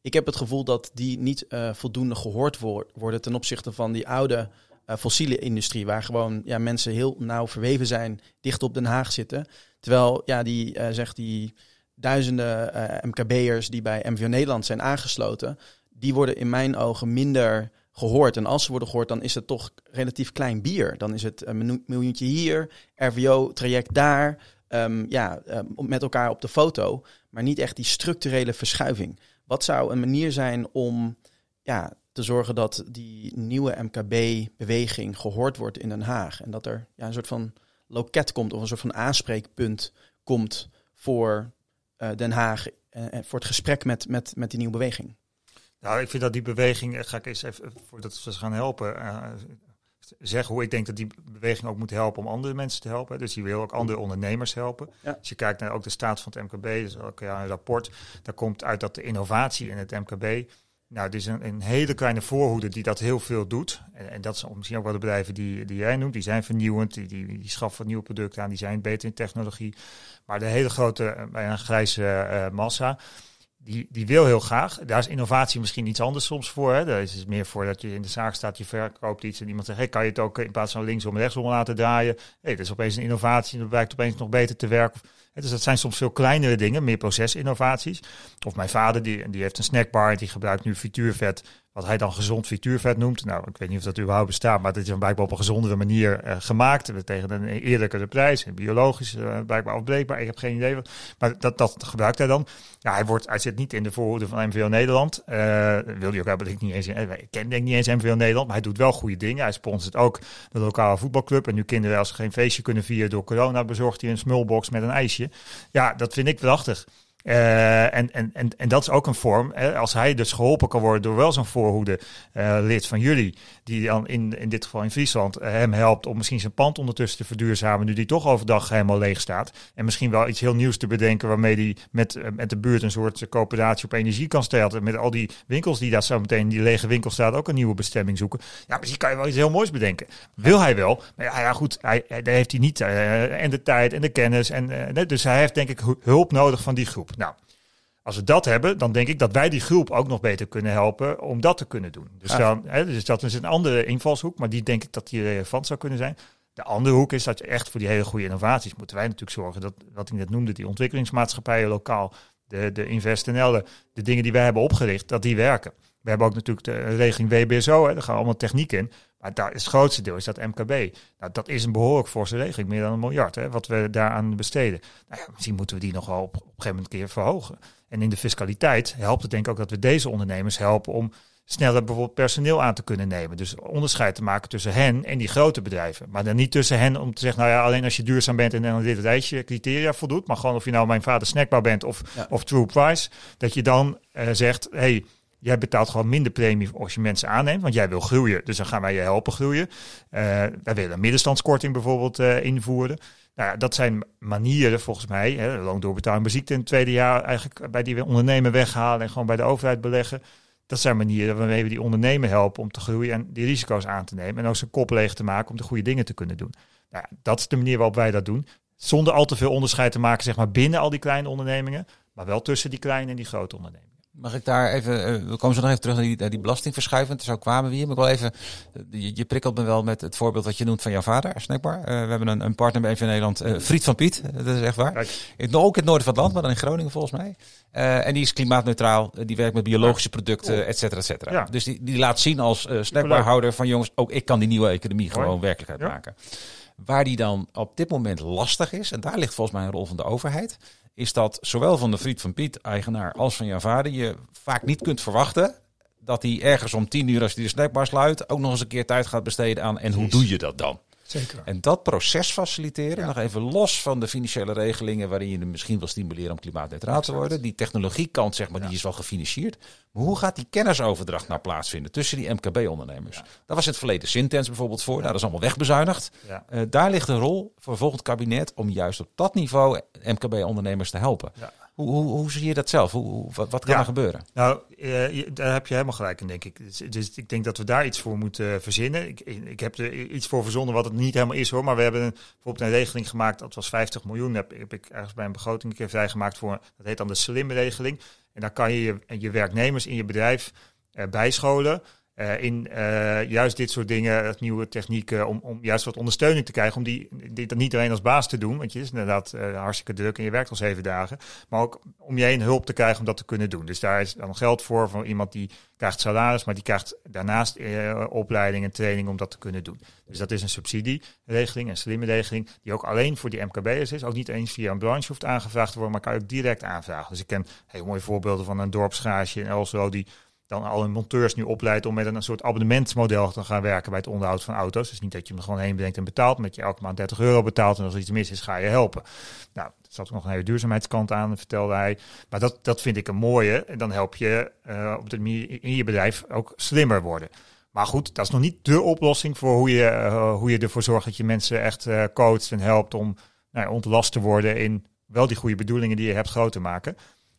Ik heb het gevoel dat die niet uh, voldoende gehoord wo worden ten opzichte van die oude uh, fossiele industrie, waar gewoon ja, mensen heel nauw verweven zijn, dicht op Den Haag zitten. Terwijl, ja, die uh, zegt die duizenden uh, MKB'ers die bij MVO Nederland zijn aangesloten, die worden in mijn ogen minder gehoord. En als ze worden gehoord, dan is het toch relatief klein bier. Dan is het een miljoentje hier, RVO-traject daar. Um, ja, um, met elkaar op de foto. Maar niet echt die structurele verschuiving. Wat zou een manier zijn om ja, te zorgen dat die nieuwe MKB-beweging gehoord wordt in Den Haag? En dat er ja, een soort van loket komt of een soort van aanspreekpunt komt voor uh, Den Haag en uh, voor het gesprek met, met, met die nieuwe beweging? Nou, ik vind dat die beweging, ga ik eens even, voordat we ze gaan helpen, uh, zeggen hoe ik denk dat die beweging ook moet helpen om andere mensen te helpen. Dus die wil ook andere ondernemers helpen. Ja. Als je kijkt naar ook de staat van het MKB, dus ook ja, een rapport, daar komt uit dat de innovatie in het MKB Nou, het is een, een hele kleine voorhoede die dat heel veel doet. En, en dat zijn misschien ook wel de bedrijven die, die jij noemt. Die zijn vernieuwend, die, die, die schaffen nieuwe producten aan, die zijn beter in technologie. Maar de hele grote, bijna grijze uh, massa, die, die wil heel graag. Daar is innovatie misschien iets anders soms voor. Hè. Daar is het meer voor dat je in de zaak staat, je verkoopt iets en iemand zegt, hey, kan je het ook in plaats van linksom rechtsom laten draaien? hey, dat is opeens een innovatie en dat blijkt opeens nog beter te werken. Dus dat zijn soms veel kleinere dingen, meer procesinnovaties. Of mijn vader, die, die heeft een snackbar, die gebruikt nu frituurvet wat hij dan gezond frituurvet noemt. Nou, ik weet niet of dat überhaupt bestaat, maar het is blijkbaar op een gezondere manier uh, gemaakt. Tegen een eerlijkere prijs, biologisch uh, blijkbaar afbreekbaar. Ik heb geen idee. Wat, maar dat, dat gebruikt hij dan. Ja, hij, wordt, hij zit niet in de voorhoede van MVO Nederland. Uh, wil hij ook hebben, ik niet eens. Ik ken denk niet eens MVO Nederland, maar hij doet wel goede dingen. Hij sponsort ook de lokale voetbalclub. En nu kinderen, als ze geen feestje kunnen vieren door corona, bezorgt hij een smulbox met een ijsje. Ja, dat vind ik prachtig. Uh, en, en, en, en dat is ook een vorm. Hè, als hij dus geholpen kan worden door wel zo'n voorhoede uh, lid van jullie, die dan in, in dit geval in Friesland uh, hem helpt om misschien zijn pand ondertussen te verduurzamen, nu die toch overdag helemaal leeg staat. En misschien wel iets heel nieuws te bedenken waarmee hij met, met de buurt een soort coöperatie op energie kan stellen. Met al die winkels die daar zo meteen, die lege winkel staat, ook een nieuwe bestemming zoeken. Ja, misschien kan je wel iets heel moois bedenken. Wil hij wel. Maar ja, ja goed, hij, daar heeft hij niet en de tijd en de kennis. En, dus hij heeft denk ik hulp nodig van die groep. Nou, als we dat hebben, dan denk ik dat wij die groep ook nog beter kunnen helpen om dat te kunnen doen. Dus, dan, hè, dus dat is een andere invalshoek, maar die denk ik dat die relevant zou kunnen zijn. De andere hoek is dat je echt voor die hele goede innovaties moeten wij natuurlijk zorgen dat, wat ik net noemde, die ontwikkelingsmaatschappijen lokaal, de, de InvestNL, de dingen die wij hebben opgericht, dat die werken. We hebben ook natuurlijk de regeling WBSO, hè, daar gaan allemaal techniek in. Maar daar is het grootste deel is dat MKB. Nou, dat is een behoorlijk forse regeling, meer dan een miljard, hè, wat we daaraan besteden. Nou ja, misschien moeten we die nog wel op, op een gegeven moment een keer verhogen. En in de fiscaliteit helpt het denk ik ook dat we deze ondernemers helpen om sneller bijvoorbeeld personeel aan te kunnen nemen. Dus onderscheid te maken tussen hen en die grote bedrijven. Maar dan niet tussen hen om te zeggen, nou ja, alleen als je duurzaam bent en dan dit rijtje criteria voldoet, maar gewoon of je nou mijn vader snackbar bent of, of True Price, dat je dan uh, zegt, hey, Jij betaalt gewoon minder premie als je mensen aanneemt, want jij wil groeien. Dus dan gaan wij je helpen groeien. Uh, wij willen een middenstandskorting bijvoorbeeld uh, invoeren. Nou ja, dat zijn manieren volgens mij, hè, loondoorbetaling ziekte in het tweede jaar eigenlijk bij die ondernemer weghalen en gewoon bij de overheid beleggen. Dat zijn manieren waarmee we die ondernemer helpen om te groeien en die risico's aan te nemen en ook zijn kop leeg te maken om de goede dingen te kunnen doen. Nou, dat is de manier waarop wij dat doen. Zonder al te veel onderscheid te maken zeg maar, binnen al die kleine ondernemingen, maar wel tussen die kleine en die grote ondernemingen. Mag ik daar even, uh, we komen zo nog even terug naar die, die belastingverschuiving. Zo kwamen we hier. Maar ik wil even, je, je, prikkelt me wel met het voorbeeld wat je noemt van jouw vader, Snackbar. Uh, we hebben een, een partner bij EV Nederland, uh, Friet van Piet. Dat is echt waar. In, ook in het noorden van het land, maar dan in Groningen volgens mij. en die is klimaatneutraal. die werkt met biologische producten, et cetera, et cetera. Ja. Dus die, die laat zien als snackbarhouder van jongens, ook ik kan die nieuwe economie gewoon werkelijkheid ja. maken. Waar die dan op dit moment lastig is, en daar ligt volgens mij een rol van de overheid, is dat zowel van de Friet van Piet, eigenaar, als van jouw vader, je vaak niet kunt verwachten dat hij ergens om tien uur, als hij de snackbar sluit, ook nog eens een keer tijd gaat besteden aan. En hoe doe je dat dan? Zeker. En dat proces faciliteren, nog even los van de financiële regelingen waarin je misschien wil stimuleren om klimaatneutraal te worden. Die technologiekant, zeg maar, die is wel gefinancierd. Maar hoe gaat die kennisoverdracht nou plaatsvinden tussen die MKB-ondernemers? Daar was in het verleden Sintens bijvoorbeeld voor. Nou, dat is allemaal wegbezuinigd. Uh, daar ligt een rol voor volgend kabinet om juist op dat niveau MKB-ondernemers te helpen. Hoe, hoe, hoe, zie je dat zelf? Hoe, wat, wat kan er gebeuren? Nou, uh, daar heb je helemaal gelijk in, denk ik. Dus, dus, ik denk dat we daar iets voor moeten verzinnen. Ik, ik heb er iets voor verzonnen wat het niet helemaal is hoor. Maar we hebben een, bijvoorbeeld een regeling gemaakt, dat was 50 miljoen. Heb, heb ik ergens bij een begroting een keer vrijgemaakt voor, dat heet dan de slim regeling. En daar kan je je, je werknemers in je bedrijf uh, bijscholen. Uh, in uh, juist dit soort dingen, nieuwe technieken, om, om juist wat ondersteuning te krijgen. Om die, niet alleen als baas te doen, want je is inderdaad hartstikke druk en je werkt al zeven dagen. Maar ook om je heen hulp te krijgen om dat te kunnen doen. Dus daar is dan geld voor, voor iemand die krijgt salaris, maar die krijgt daarnaast opleiding en training om dat te kunnen doen. Dus dat is een subsidieregeling, een slimme regeling, die ook alleen voor die MKB'ers is. Ook niet eens via een branche hoeft aangevraagd te worden, maar kan je ook direct aanvragen. Dus ik ken heel mooie voorbeelden van een dorpsgarage in Elslo die dan alle monteurs nu opleidt om met een soort abonnementsmodel te gaan werken bij het onderhoud van auto's. Dus niet dat je hem gewoon heen brengt en betaalt, maar dat je elke maand 30 euro betaalt en als er iets mis is, ga je helpen. Nou, er zat ook nog een hele duurzaamheidskant aan, vertelde hij. Maar dat, dat vind ik een mooie. En dan help je uh, op de manier in je bedrijf ook slimmer worden. Maar goed, dat is nog niet de oplossing voor hoe je, uh, hoe je ervoor zorgt dat je mensen echt uh, coacht en helpt om nou, ontlast te worden in wel die goede bedoelingen die je hebt groot te maken.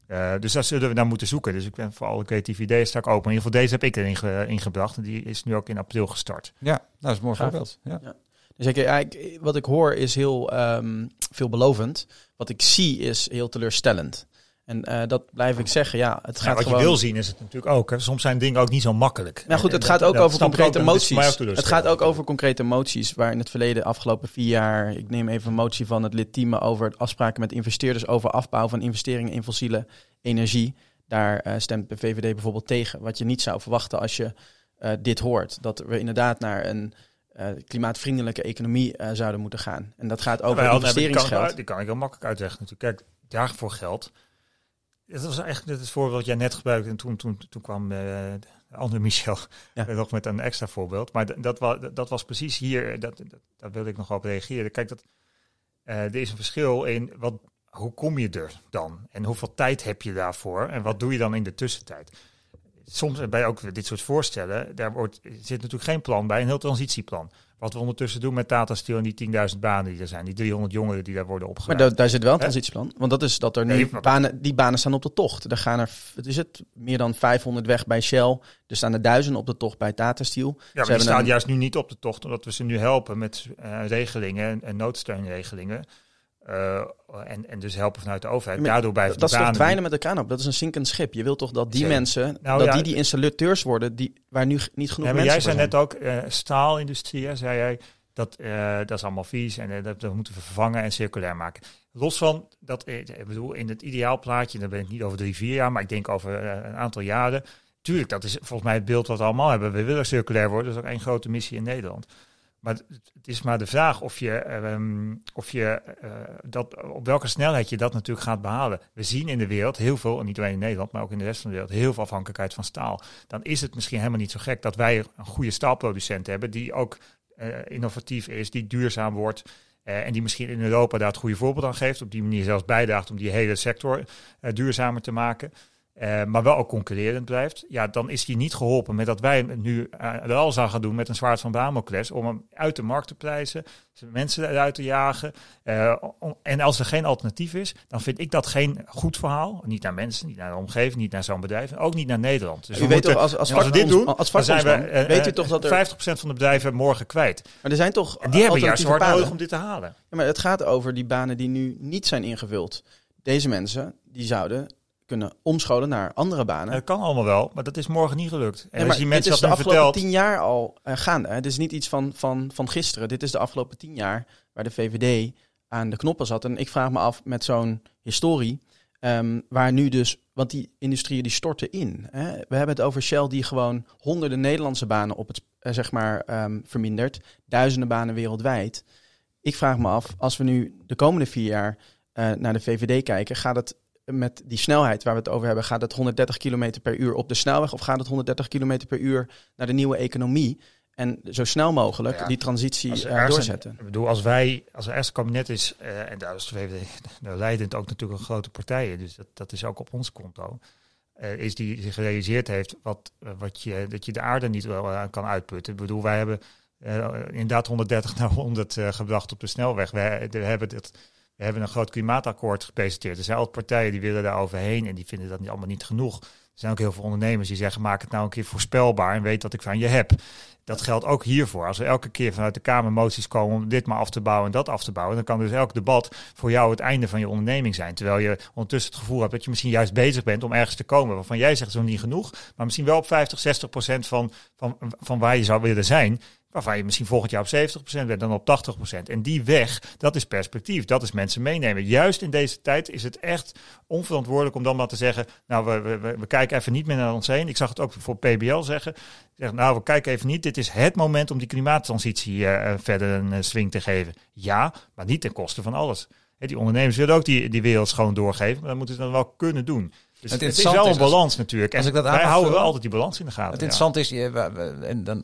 Uh, dus daar zullen we naar moeten zoeken. Dus ik ben voor alle creatieve ideeën sta ik open. in ieder geval deze heb ik erin ge, ingebracht. En die is nu ook in april gestart. Ja, nou, dat is een mooi voorbeeld. Ja. ja. Dus ik, ik, wat ik hoor is heel um, veelbelovend. Wat ik zie is heel teleurstellend. En uh, dat blijf ik zeggen. Ja, het gaat ja, wat gewoon... je wil zien is het natuurlijk ook. Hè. Soms zijn dingen ook niet zo makkelijk. Nou goed, het gaat ook over concrete emoties. Het gaat ook over concrete emoties. Waar in het verleden, afgelopen vier jaar, ik neem even een motie van het lidteam over afspraken met investeerders over afbouw van investeringen in fossiele energie. Daar uh, stemt de VVD bijvoorbeeld tegen. Wat je niet zou verwachten als je uh, dit hoort. Dat we inderdaad naar een uh, klimaatvriendelijke economie zouden moeten gaan. En dat gaat over investeringsgeld. Die kan, die kan ik heel makkelijk uitleggen natuurlijk. Kijk, jagen voor geld dat was eigenlijk het voorbeeld dat jij net gebruikte. En toen, toen, toen kwam uh, Michel ja. nog met een extra voorbeeld. Maar dat, was, dat was precies hier, dat, dat, daar wilde ik nog op reageren. Kijk, dat, uh, er is een verschil in wat, hoe kom je er dan? En hoeveel tijd heb je daarvoor? En wat doe je dan in de tussentijd? Soms bij ook dit soort voorstellen, daar wordt, zit natuurlijk geen plan bij, een heel transitieplan. Wat we ondertussen doen met Tata Steel en die 10.000 banen die er zijn. Die 300 jongeren die daar worden opgeleid. Maar daar, zit wel een transitieplan. Want dat is dat er nu banen, die banen staan op de tocht. Er gaan er, het is het, meer dan 500 weg bij Shell. Er staan er duizenden op de tocht bij Tata Steel. Ja, maar die staan juist nu niet op de tocht. Omdat we ze nu helpen met uh, regelingen en, en noodsteunregelingen. Uh, en, en dus helpen vanuit de overheid. Maar Daardoor blijven dat is toch dwijnen met elkaar op. Dat is een zinkend schip. Je wilt toch dat die mensen, nou, dat die die installateurs worden, die, waar nu niet genoeg ja, maar mensen Jij zei net ook, uh, staalindustrie, zei jij, dat, uh, dat is allemaal vies en dat, dat, moeten we vervangen en circulair maken. Los van dat, ik bedoel, in het ideaalplaatje, dan ben ik niet over drie, vier jaar, maar ik denk over een aantal jaren. Tuurlijk, dat is volgens mij het beeld wat we allemaal hebben. We willen circulair worden, dat is ook één grote missie in Nederland. Maar het is maar de vraag of je, um, of je uh, dat, op welke snelheid je dat natuurlijk gaat behalen. We zien in de wereld heel veel, en niet alleen in Nederland, maar ook in de rest van de wereld, heel veel afhankelijkheid van staal. Dan is het misschien helemaal niet zo gek dat wij een goede staalproducent hebben, die ook uh, innovatief is, die duurzaam wordt. Uh, en die misschien in Europa daar het goede voorbeeld aan geeft. Op die manier zelfs bijdraagt om die hele sector duurzamer te maken. Uh, maar wel ook concurrerend blijft, ja, dan is hij niet geholpen met dat wij nu uh, er alles aan gaan doen met een zwaard van Damocles om hem uit de markt te prijzen, mensen eruit te jagen. Uh, en als er geen alternatief is, dan vind ik dat geen goed verhaal. Niet naar mensen, niet naar de omgeving, niet naar zo'n bedrijf, en ook niet naar Nederland. Dus u weet toch, als, als, als we dit doen, als dan zijn we weet u toch dat er... 50% van de bedrijven morgen kwijt. Maar er zijn toch en die hebben juist hard nodig om dit te halen. Ja, maar het gaat over die banen die nu niet zijn ingevuld. Deze mensen, die zouden kunnen omscholen naar andere banen. Dat kan allemaal wel, maar dat is morgen niet gelukt. En als die mensen dit is de afgelopen vertelt... tien jaar al uh, gaande. Dit is niet iets van, van, van gisteren. Dit is de afgelopen tien jaar waar de VVD aan de knoppen zat. En ik vraag me af met zo'n historie, um, waar nu dus, want die industrieën die storten in. Hè? We hebben het over Shell die gewoon honderden Nederlandse banen op het, uh, zeg maar, um, vermindert. Duizenden banen wereldwijd. Ik vraag me af, als we nu de komende vier jaar uh, naar de VVD kijken, gaat het met die snelheid waar we het over hebben, gaat het 130 km per uur op de snelweg of gaat het 130 km per uur naar de nieuwe economie? En zo snel mogelijk die transitie uh, doorzetten. ik bedoel, als wij, als er eerste kabinet is, uh, en daar is de VVD nou, leidend ook natuurlijk een grote partijen, dus dat, dat is ook op ons konto, uh, is die zich gerealiseerd heeft wat, wat je, dat je de aarde niet wel kan uitputten. Ik bedoel, wij hebben inderdaad 130 naar 100 gebracht op de snelweg. We hebben het we hebben een groot klimaatakkoord gepresenteerd. Er zijn altijd partijen die willen daar overheen en die vinden dat niet, allemaal niet genoeg. Er zijn ook heel veel ondernemers die zeggen: maak het nou een keer voorspelbaar en weet wat ik van je heb. Dat geldt ook hiervoor. Als er elke keer vanuit de Kamer moties komen om dit maar af te bouwen en dat af te bouwen, dan kan dus elk debat voor jou het einde van je onderneming zijn. Terwijl je ondertussen het gevoel hebt dat je misschien juist bezig bent om ergens te komen waarvan jij zegt zo niet genoeg, maar misschien wel op 50, 60 procent van, van, van waar je zou willen zijn waarvan je misschien volgend jaar op 70% bent, dan op 80%. En die weg, dat is perspectief, dat is mensen meenemen. Juist in deze tijd is het echt onverantwoordelijk om dan maar te zeggen, nou, we, we, we kijken even niet meer naar ons heen. Ik zag het ook voor PBL zeggen. Zeg, nou, we kijken even niet. Dit is het moment om die klimaattransitie uh, verder een uh, swing te geven. Ja, maar niet ten koste van alles. He, die ondernemers willen ook die, die wereld schoon doorgeven, maar dan moeten ze dan wel kunnen doen. Dus het, het is wel een balans natuurlijk. En als ik dat wij houden wel altijd die balans in de gaten. Het interessante is, je, en dan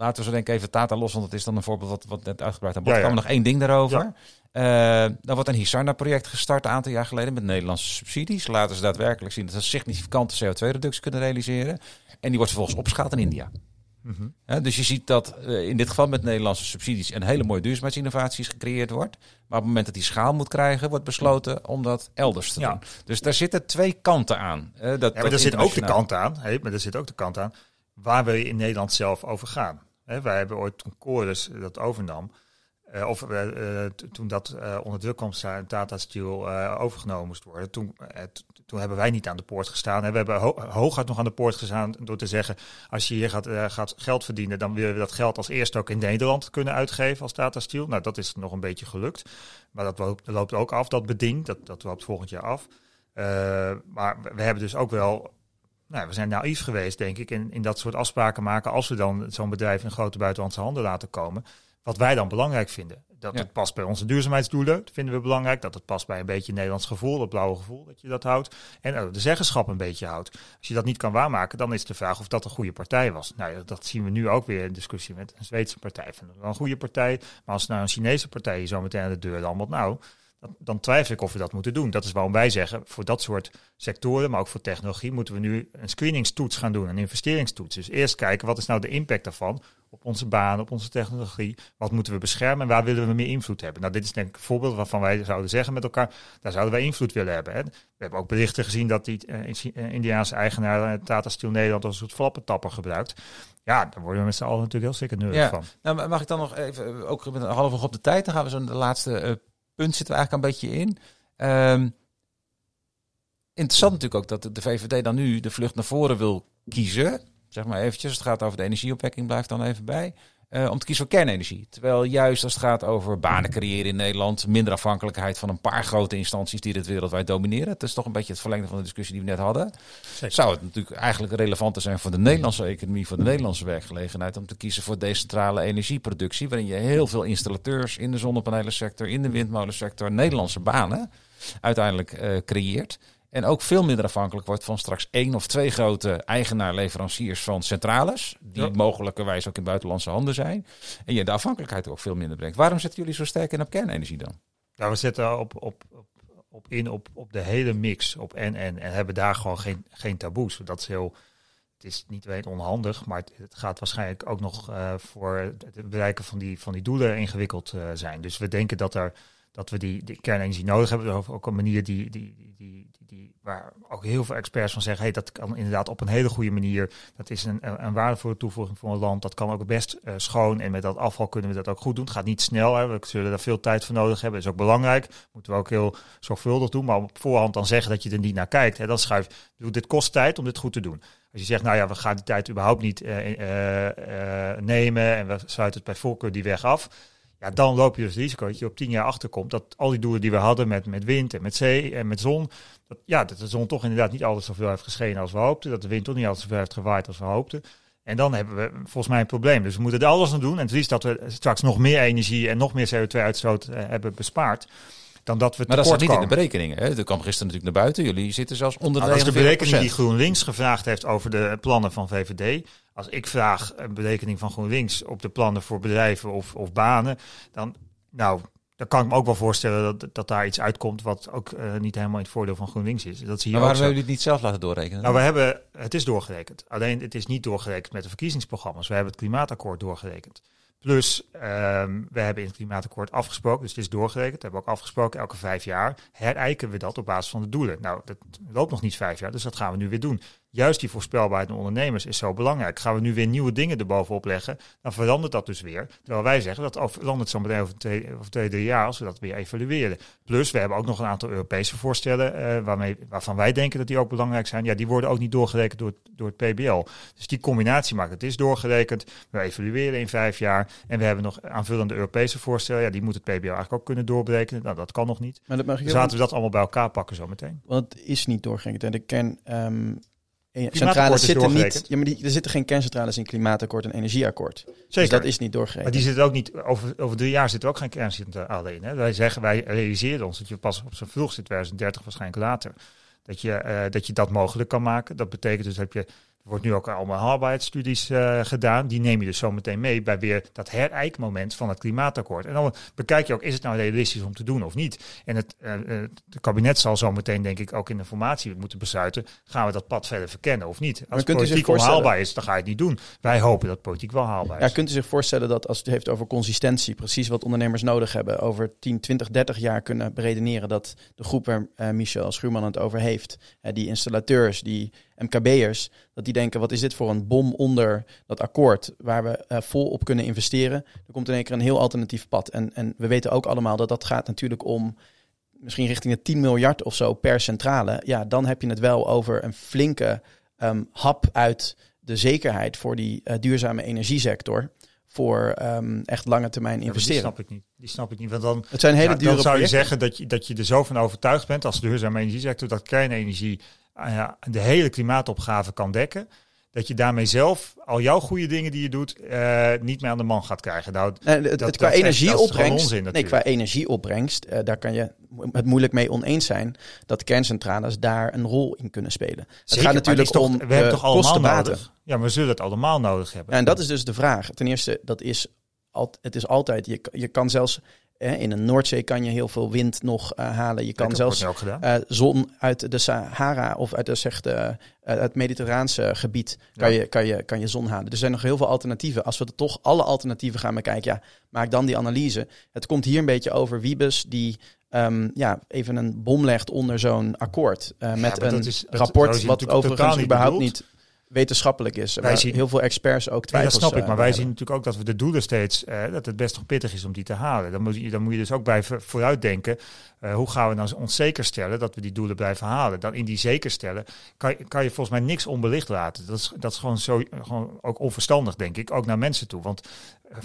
laten we zo denk ik even Tata los, want het is dan een voorbeeld wat, wat net uitgebreid aan bod ja, ja. nog één ding daarover. Ja. Uh, dan wordt een Hisarna-project gestart een aantal jaar geleden met Nederlandse subsidies. Laten ze daadwerkelijk zien dat ze significante CO2-reductie kunnen realiseren. En die wordt vervolgens opgeschaald in India. Mhm. dus je ziet dat uh, in dit geval met Nederlandse subsidies een hele mooie duurzaamheidsinnovaties gecreëerd wordt. Maar op het moment dat die schaal moet krijgen, wordt besloten om dat elders te doen. Dus daar zitten twee kanten aan. Dat, ja, maar er zit ook de kant aan. Hey, maar er zit ook de kant aan waar we in Nederland zelf over gaan. Hè, wij hebben ooit toen Chorus dat overnam. Uh, of uh, toen dat uh, onder druk kwam, Tata Steel overgenomen moest worden. Toen, toen hebben wij niet aan de poort gestaan. En we hebben ho hooguit nog aan de poort gestaan door te zeggen: als je hier gaat, gaat geld verdienen, dan willen we dat geld als eerste ook in Nederland kunnen uitgeven als Tata Steel. Nou, dat is nog een beetje gelukt. Maar dat loopt, loopt ook af, dat beding. Dat, dat loopt volgend jaar af. maar we hebben dus ook wel nou, we zijn naïef geweest, denk ik, in, in dat soort afspraken maken. Als we dan zo'n bedrijf in grote buitenlandse handen laten komen. Wat wij dan belangrijk vinden. Dat het past bij onze duurzaamheidsdoelen, dat vinden we belangrijk. Dat het past bij een beetje Nederlands gevoel, dat blauwe gevoel, dat je dat houdt. En uh, de zeggenschap een beetje houdt. Als je dat niet kan waarmaken, dan is de vraag of dat een goede partij was. Nou, dat zien we nu ook weer in discussie met een Zweedse partij. Vinden we wel een goede partij. Maar als nou een Chinese partij zo meteen aan de deur dan, nou, dan, twijfel ik of we dat moeten doen. Dat is waarom wij zeggen, voor dat soort sectoren, maar ook voor technologie, moeten we nu een screeningstoets gaan doen, een investeringstoets. Dus eerst kijken, wat is nou de impact daarvan op onze baan, op onze technologie? Wat moeten we beschermen en waar willen we meer invloed hebben? Nou, dit is denk ik een voorbeeld waarvan wij zouden zeggen met elkaar, daar zouden wij invloed willen hebben. Hè. We hebben ook berichten gezien dat die uh, Indiaanse eigenaar uh, Tata Steel Nederland als een soort flappentapper gebruikt. Ja, daar worden we met z'n allen natuurlijk heel zeker neurig van. Nou, mag ik dan nog even, ook met een half op de tijd, dan gaan we zo de laatste punt zitten we eigenlijk een beetje in. Um, interessant natuurlijk ook dat de VVD dan nu de vlucht naar voren wil kiezen. Zeg maar eventjes, het gaat over de energieopwekking, blijft dan even bij. Uh, om te kiezen voor kernenergie. Terwijl juist als het gaat over banen creëren in Nederland, minder afhankelijkheid van een paar grote instanties die dit wereldwijd domineren. Het is toch een beetje het verlengde van de discussie die we net hadden. Zou het natuurlijk eigenlijk relevanter zijn voor de Nederlandse economie, voor de Nederlandse werkgelegenheid, om te kiezen voor decentrale energieproductie, waarin je heel veel installateurs in de zonnepanelensector, in de windmolensector, Nederlandse banen uiteindelijk uh, creëert. En ook veel minder afhankelijk wordt van straks één of twee grote eigenaar-leveranciers van centrales. Die ja. mogelijkerwijs ook in buitenlandse handen zijn. En je de afhankelijkheid ook veel minder brengt. Waarom zetten jullie zo sterk in op kernenergie dan? Nou, we zetten op, op, op, op in op, op de hele mix. Op en en. En hebben daar gewoon geen, geen taboes. Dat is heel. Het is niet weet onhandig, maar het, gaat waarschijnlijk ook nog uh, voor het bereiken van die, van die doelen ingewikkeld uh, zijn. Dus we denken dat er dat we die, die kernenergie nodig hebben. Ook een manier die, die, die, die, waar ook heel veel experts van zeggen, hey, dat kan inderdaad op een hele goede manier. Dat is een, een waardevolle toevoeging voor een land. Dat kan ook best uh, schoon. En met dat afval kunnen we dat ook goed doen. Het gaat niet snel. Hè. We zullen daar veel tijd voor nodig hebben. Dat is ook belangrijk. Moeten we ook heel zorgvuldig doen. Maar op voorhand dan zeggen dat je er niet naar kijkt. Hè. Dan schuif. Bedoel, dit kost tijd om dit goed te doen. Als je zegt, nou ja, we gaan die tijd überhaupt niet uh, uh, nemen en we sluiten het bij voorkeur die weg af ja, dan loop je dus het risico dat je op tien jaar achterkomt. Dat al die doelen die we hadden met, met wind en met zee en met zon. Dat, ja, dat de zon toch inderdaad niet altijd zoveel heeft geschenen als we hoopten. Dat de wind toch niet altijd zoveel heeft gewaaid als we hoopten. En dan hebben we volgens mij een probleem. Dus we moeten er alles aan doen. En het liefst dat we straks nog meer energie en nog meer CO2-uitstoot uh, hebben bespaard. Dan dat we maar dat staat niet in de berekeningen. Hè? Dat kwam gisteren natuurlijk naar buiten. Jullie zitten zelfs onder de nou, Dat is de berekening die GroenLinks gevraagd heeft over de plannen van VVD. Als ik vraag een berekening van GroenLinks op de plannen voor bedrijven of, of banen, dan, nou, dan kan ik me ook wel voorstellen dat, dat daar iets uitkomt wat ook uh, niet helemaal in het voordeel van GroenLinks is. Dat zie je maar waarom hebben jullie het niet zelf laten doorrekenen? Nou, we hebben, het is doorgerekend. Alleen het is niet doorgerekend met de verkiezingsprogramma's. We hebben het klimaatakkoord doorgerekend. Plus, um, we hebben in het klimaatakkoord afgesproken, dus het is doorgerekend, we hebben ook afgesproken, elke vijf jaar herijken we dat op basis van de doelen. Nou, dat loopt nog niet vijf jaar, dus dat gaan we nu weer doen juist die voorspelbaarheid van ondernemers is zo belangrijk. Gaan we nu weer nieuwe dingen erbovenop leggen, dan verandert dat dus weer. Terwijl wij zeggen dat verandert zo'n bedrijf over twee, over twee, drie jaar als we dat weer evalueren. Plus, we hebben ook nog een aantal Europese voorstellen uh, waarmee, waarvan wij denken dat die ook belangrijk zijn. Ja, die worden ook niet doorgerekend door, door het PBL. Dus die combinatie maakt het is doorgerekend. We evalueren in vijf jaar. En we hebben nog aanvullende Europese voorstellen. Ja, die moet het PBL eigenlijk ook kunnen doorberekenen. Nou, dat kan nog niet. Maar dat mag dus laten we dat allemaal bij elkaar pakken zo meteen. Want het is niet doorgerekend. En de kern... Um centrales zitten niet. Ja, maar die, er zitten geen kerncentrales in klimaatakkoord en energieakkoord. Dus Zeker. Dus dat is niet doorgegeven. Maar die zitten ook niet. Over, over drie jaar zitten ook geen kerncentrale in. Hè. Wij zeggen, wij realiseren ons dat je pas op zo'n vroegste 2030 waarschijnlijk later. Dat je, uh, dat je dat mogelijk kan maken. Dat betekent dus dat je Er wordt nu ook allemaal haalbaarheidsstudies uh, gedaan. Die neem je dus zo meteen mee bij weer dat herijkmoment van het klimaatakkoord. En dan bekijk je ook, is het nou realistisch om te doen of niet? En het, uh, het kabinet zal zo meteen, denk ik, ook in de formatie moeten besluiten. Gaan we dat pad verder verkennen of niet? Als het politiek onhaalbaar is, dan ga je het niet doen. Wij hopen dat politiek wel haalbaar is. Ja, kunt u zich voorstellen dat als het heeft over consistentie, precies wat ondernemers nodig hebben, over 10, 20, 30 jaar kunnen beredeneren dat de groep waar uh, Michel Schuurman het over heeft, die installateurs, die MKB'ers, dat die denken, wat is dit voor een bom onder dat akkoord waar we uh, vol op kunnen investeren. Er komt in één keer een heel alternatief pad. En, en we weten ook allemaal dat dat gaat natuurlijk om misschien richting de 10 miljard of zo per centrale. Ja, dan heb je het wel over een flinke um, hap uit de zekerheid voor die uh, duurzame energiesector voor um, echt lange termijn investeren. Ja, die snap ik niet. Die snap ik niet. Want dan, het zijn hele ja, dure dan zou projecten. je zeggen dat je, dat je er zo van overtuigd bent als duurzame energiesector dat kernenergie de hele klimaatopgave kan dekken. Dat je daarmee zelf al jouw goede dingen die je doet uh, niet meer aan de man gaat krijgen. Nou, nee, het, dat, het qua energieopbrengst, nee, qua energieopbrengst, uh, daar kan je het moeilijk mee oneens zijn dat kerncentrales daar een rol in kunnen spelen. Zeker, het gaat natuurlijk toch, om we hebben toch allemaal nodig. Ja, maar we zullen het allemaal nodig hebben. Ja, en dat is dus de vraag. Ten eerste, dat is al, het is altijd, je, je kan zelfs in de Noordzee kan je heel veel wind nog uh, halen. Je kan zelfs uh, zon uit de Sahara of uit de, uh, het Mediterraanse gebied kan, ja. je, kan, je, kan je zon halen. Er zijn nog heel veel alternatieven. Als we er toch alle alternatieven gaan bekijken, ja, maak dan die analyse. Het komt hier een beetje over Wiebes die um, ja, even een bom legt onder zo'n akkoord. Met ja, een is, dat, rapport wat overigens überhaupt niet wetenschappelijk is. Wij zien- heel veel experts ook Nee, twijfels dat snap ik, eh, maar wij hebben. zien natuurlijk ook dat we de doelen steeds, eh, dat het best nog pittig is om die te halen. Dan moet je, dan moet je dus ook blijven vooruitdenken, eh, hoe gaan we nou ons zeker stellen dat we die doelen blijven halen. Dan in die zeker stellen kan, je- kan je volgens mij niks onbelicht laten. Dat is, dat is gewoon, zo, gewoon ook onverstandig, denk ik, ook naar mensen toe. Want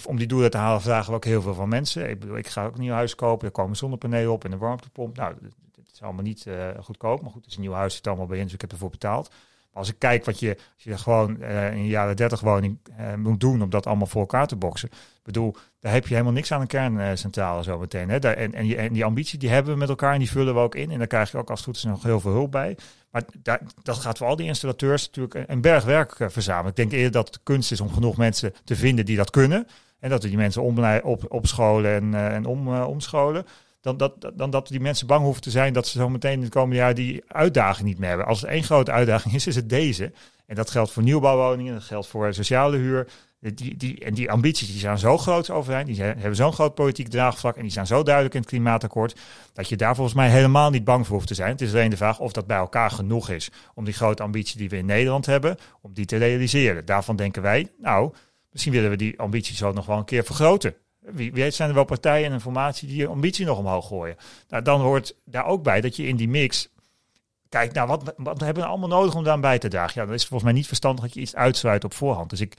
om die doelen te halen vragen we ook heel veel van mensen. Ik bedoel, ik ga ook een nieuw huis kopen, er komen zonnepanelen op en een warmtepomp. Nou, het is allemaal niet goedkoop, maar goed, het is een nieuw huis, zit allemaal bij in, dus ik heb ervoor betaald. Als ik kijk wat je, als je gewoon eh, in jaren 30 woning eh, moet doen om dat allemaal voor elkaar te boksen. Ik bedoel, daar heb je helemaal niks aan een kerncentrale zo meteen. Hè? Daar, en, en, die, ambitie die hebben we met elkaar en die vullen we ook in. En daar krijg je ook als het goed is nog heel veel hulp bij. Maar daar, dat gaat voor al die installateurs natuurlijk een, berg werk eh, verzamelen. Ik denk eerder dat het kunst is om genoeg mensen te vinden die dat kunnen. En dat we die mensen op, opscholen en, eh, en om, eh, omscholen. Dan dat, dan dat die mensen bang hoeven te zijn dat ze zo meteen in het komende jaar die uitdaging niet meer hebben. Als er één grote uitdaging is, is het deze. En dat geldt voor nieuwbouwwoningen, dat geldt voor sociale huur. Die, die, en die ambities die zijn zo groot over zijn, die hebben zo'n groot politiek draagvlak en die zijn zo duidelijk in het klimaatakkoord, dat je daar volgens mij helemaal niet bang voor hoeft te zijn. Het is alleen de vraag of dat bij elkaar genoeg is om die grote ambitie die we in Nederland hebben, om die te realiseren. Daarvan denken wij, nou, misschien willen we die ambitie zo nog wel een keer vergroten. Wie zijn er wel partijen en een formatie die je ambitie nog omhoog gooien. Nou, dan hoort daar ook bij dat je in die mix kijkt, nou, wat, wat hebben we allemaal nodig om daar bij te dragen? Ja, dan is het volgens mij niet verstandig dat je iets uitsluit op voorhand. Dus ik,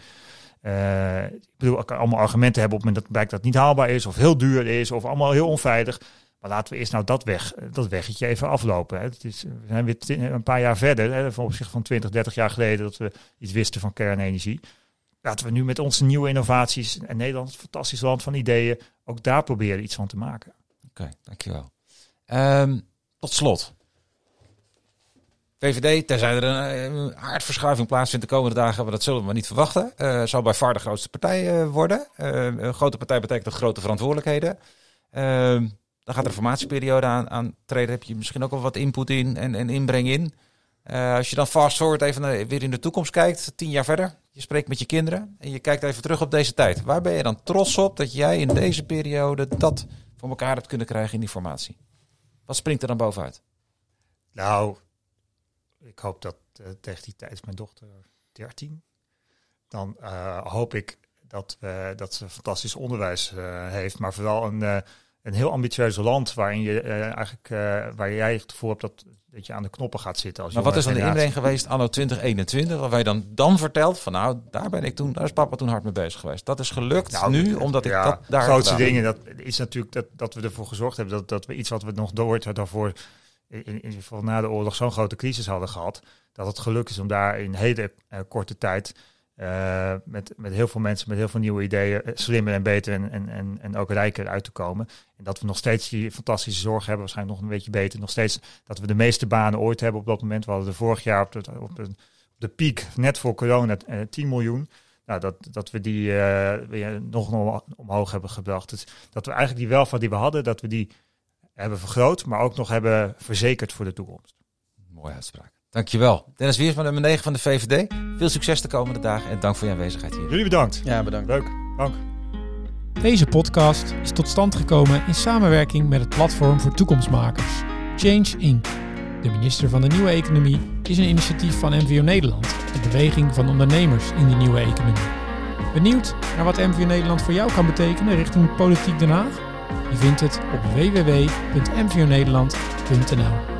eh, ik bedoel, ik kan allemaal argumenten hebben op het moment dat blijkt dat niet haalbaar is, of heel duur is, of allemaal heel onveilig. Maar laten we eerst nou dat, weg, dat weggetje even aflopen. Hè. Het is, we zijn weer een paar jaar verder, hè, van opzichte van 20, 30 jaar geleden, dat we iets wisten van kernenergie. Laten we nu met onze nieuwe innovaties, en Nederland een fantastisch land van ideeën, ook daar proberen iets van te maken. Oké, dankjewel. Ehm tot slot. VVD, tenzij er een, een aardverschuiving plaatsvindt de komende dagen, maar dat zullen we maar niet verwachten. eh, zal bij de grootste partij eh, worden. Eh, een grote partij betekent grote verantwoordelijkheden. Ehm, dan gaat een formatieperiode aan, aan treden. Heb je misschien ook wel wat input in en, en inbreng in. Eh, als je dan fast forward even naar- weer in de toekomst kijkt, tien jaar verder. Je spreekt met je kinderen en je kijkt even terug op deze tijd. Waar ben je dan trots op dat jij in deze periode dat voor elkaar hebt kunnen krijgen in die formatie? Wat springt er dan bovenuit? Nou, ik hoop dat eh, tegen die tijd is mijn dochter 13. Dan eh, hoop ik dat, we dat ze fantastisch onderwijs eh, heeft, maar vooral een, eh, een heel ambitieus land waarin je eh, eigenlijk eh, waar jij het gevoel hebt dat, dat je aan de knoppen gaat zitten. Als Maar wat is dan de generatie. inbreng geweest anno 2021, waarbij je dan, dan vertelt van nou, daar ben ik toen, daar is papa toen hard mee bezig geweest. Dat is gelukt Nou, nu, omdat ik dat daar De grootste gedaan dingen, dat is natuurlijk dat, dat we ervoor gezorgd hebben dat, dat we iets wat we nog door daarvoor in, in ieder geval na de oorlog zo'n grote crisis hadden gehad, dat het gelukt is om daar in hele eh, korte tijd eh, met, met heel veel mensen, met heel veel nieuwe ideeën, eh, slimmer en beter en, en, en, en ook rijker uit te komen. En dat we nog steeds die fantastische zorg hebben, waarschijnlijk nog een beetje beter. Nog steeds dat we de meeste banen ooit hebben op dat moment. We hadden er vorig jaar op, de, op, de piek, net voor corona, 10 miljoen. Nou, dat, dat we die weer nog, nog omhoog hebben gebracht. Dus dat we eigenlijk die welvaart die we hadden, dat we die hebben vergroot, maar ook nog hebben verzekerd voor de toekomst. Mooie uitspraak. Dankjewel. Dennis Wiersma, nummer 9 van de VVD. Veel succes de komende dagen en dank voor je aanwezigheid hier. Jullie bedankt. Ja, bedankt. Leuk. Dank. Deze podcast is tot stand gekomen in samenwerking met het platform voor toekomstmakers, Change Inc. De minister van de Nieuwe Economie is een initiatief van MVO Nederland, de beweging van ondernemers in die nieuwe economie. Benieuwd naar wat MVO Nederland voor jou kan betekenen richting politiek Den Haag? Je vindt het op www.mvonederland.nl.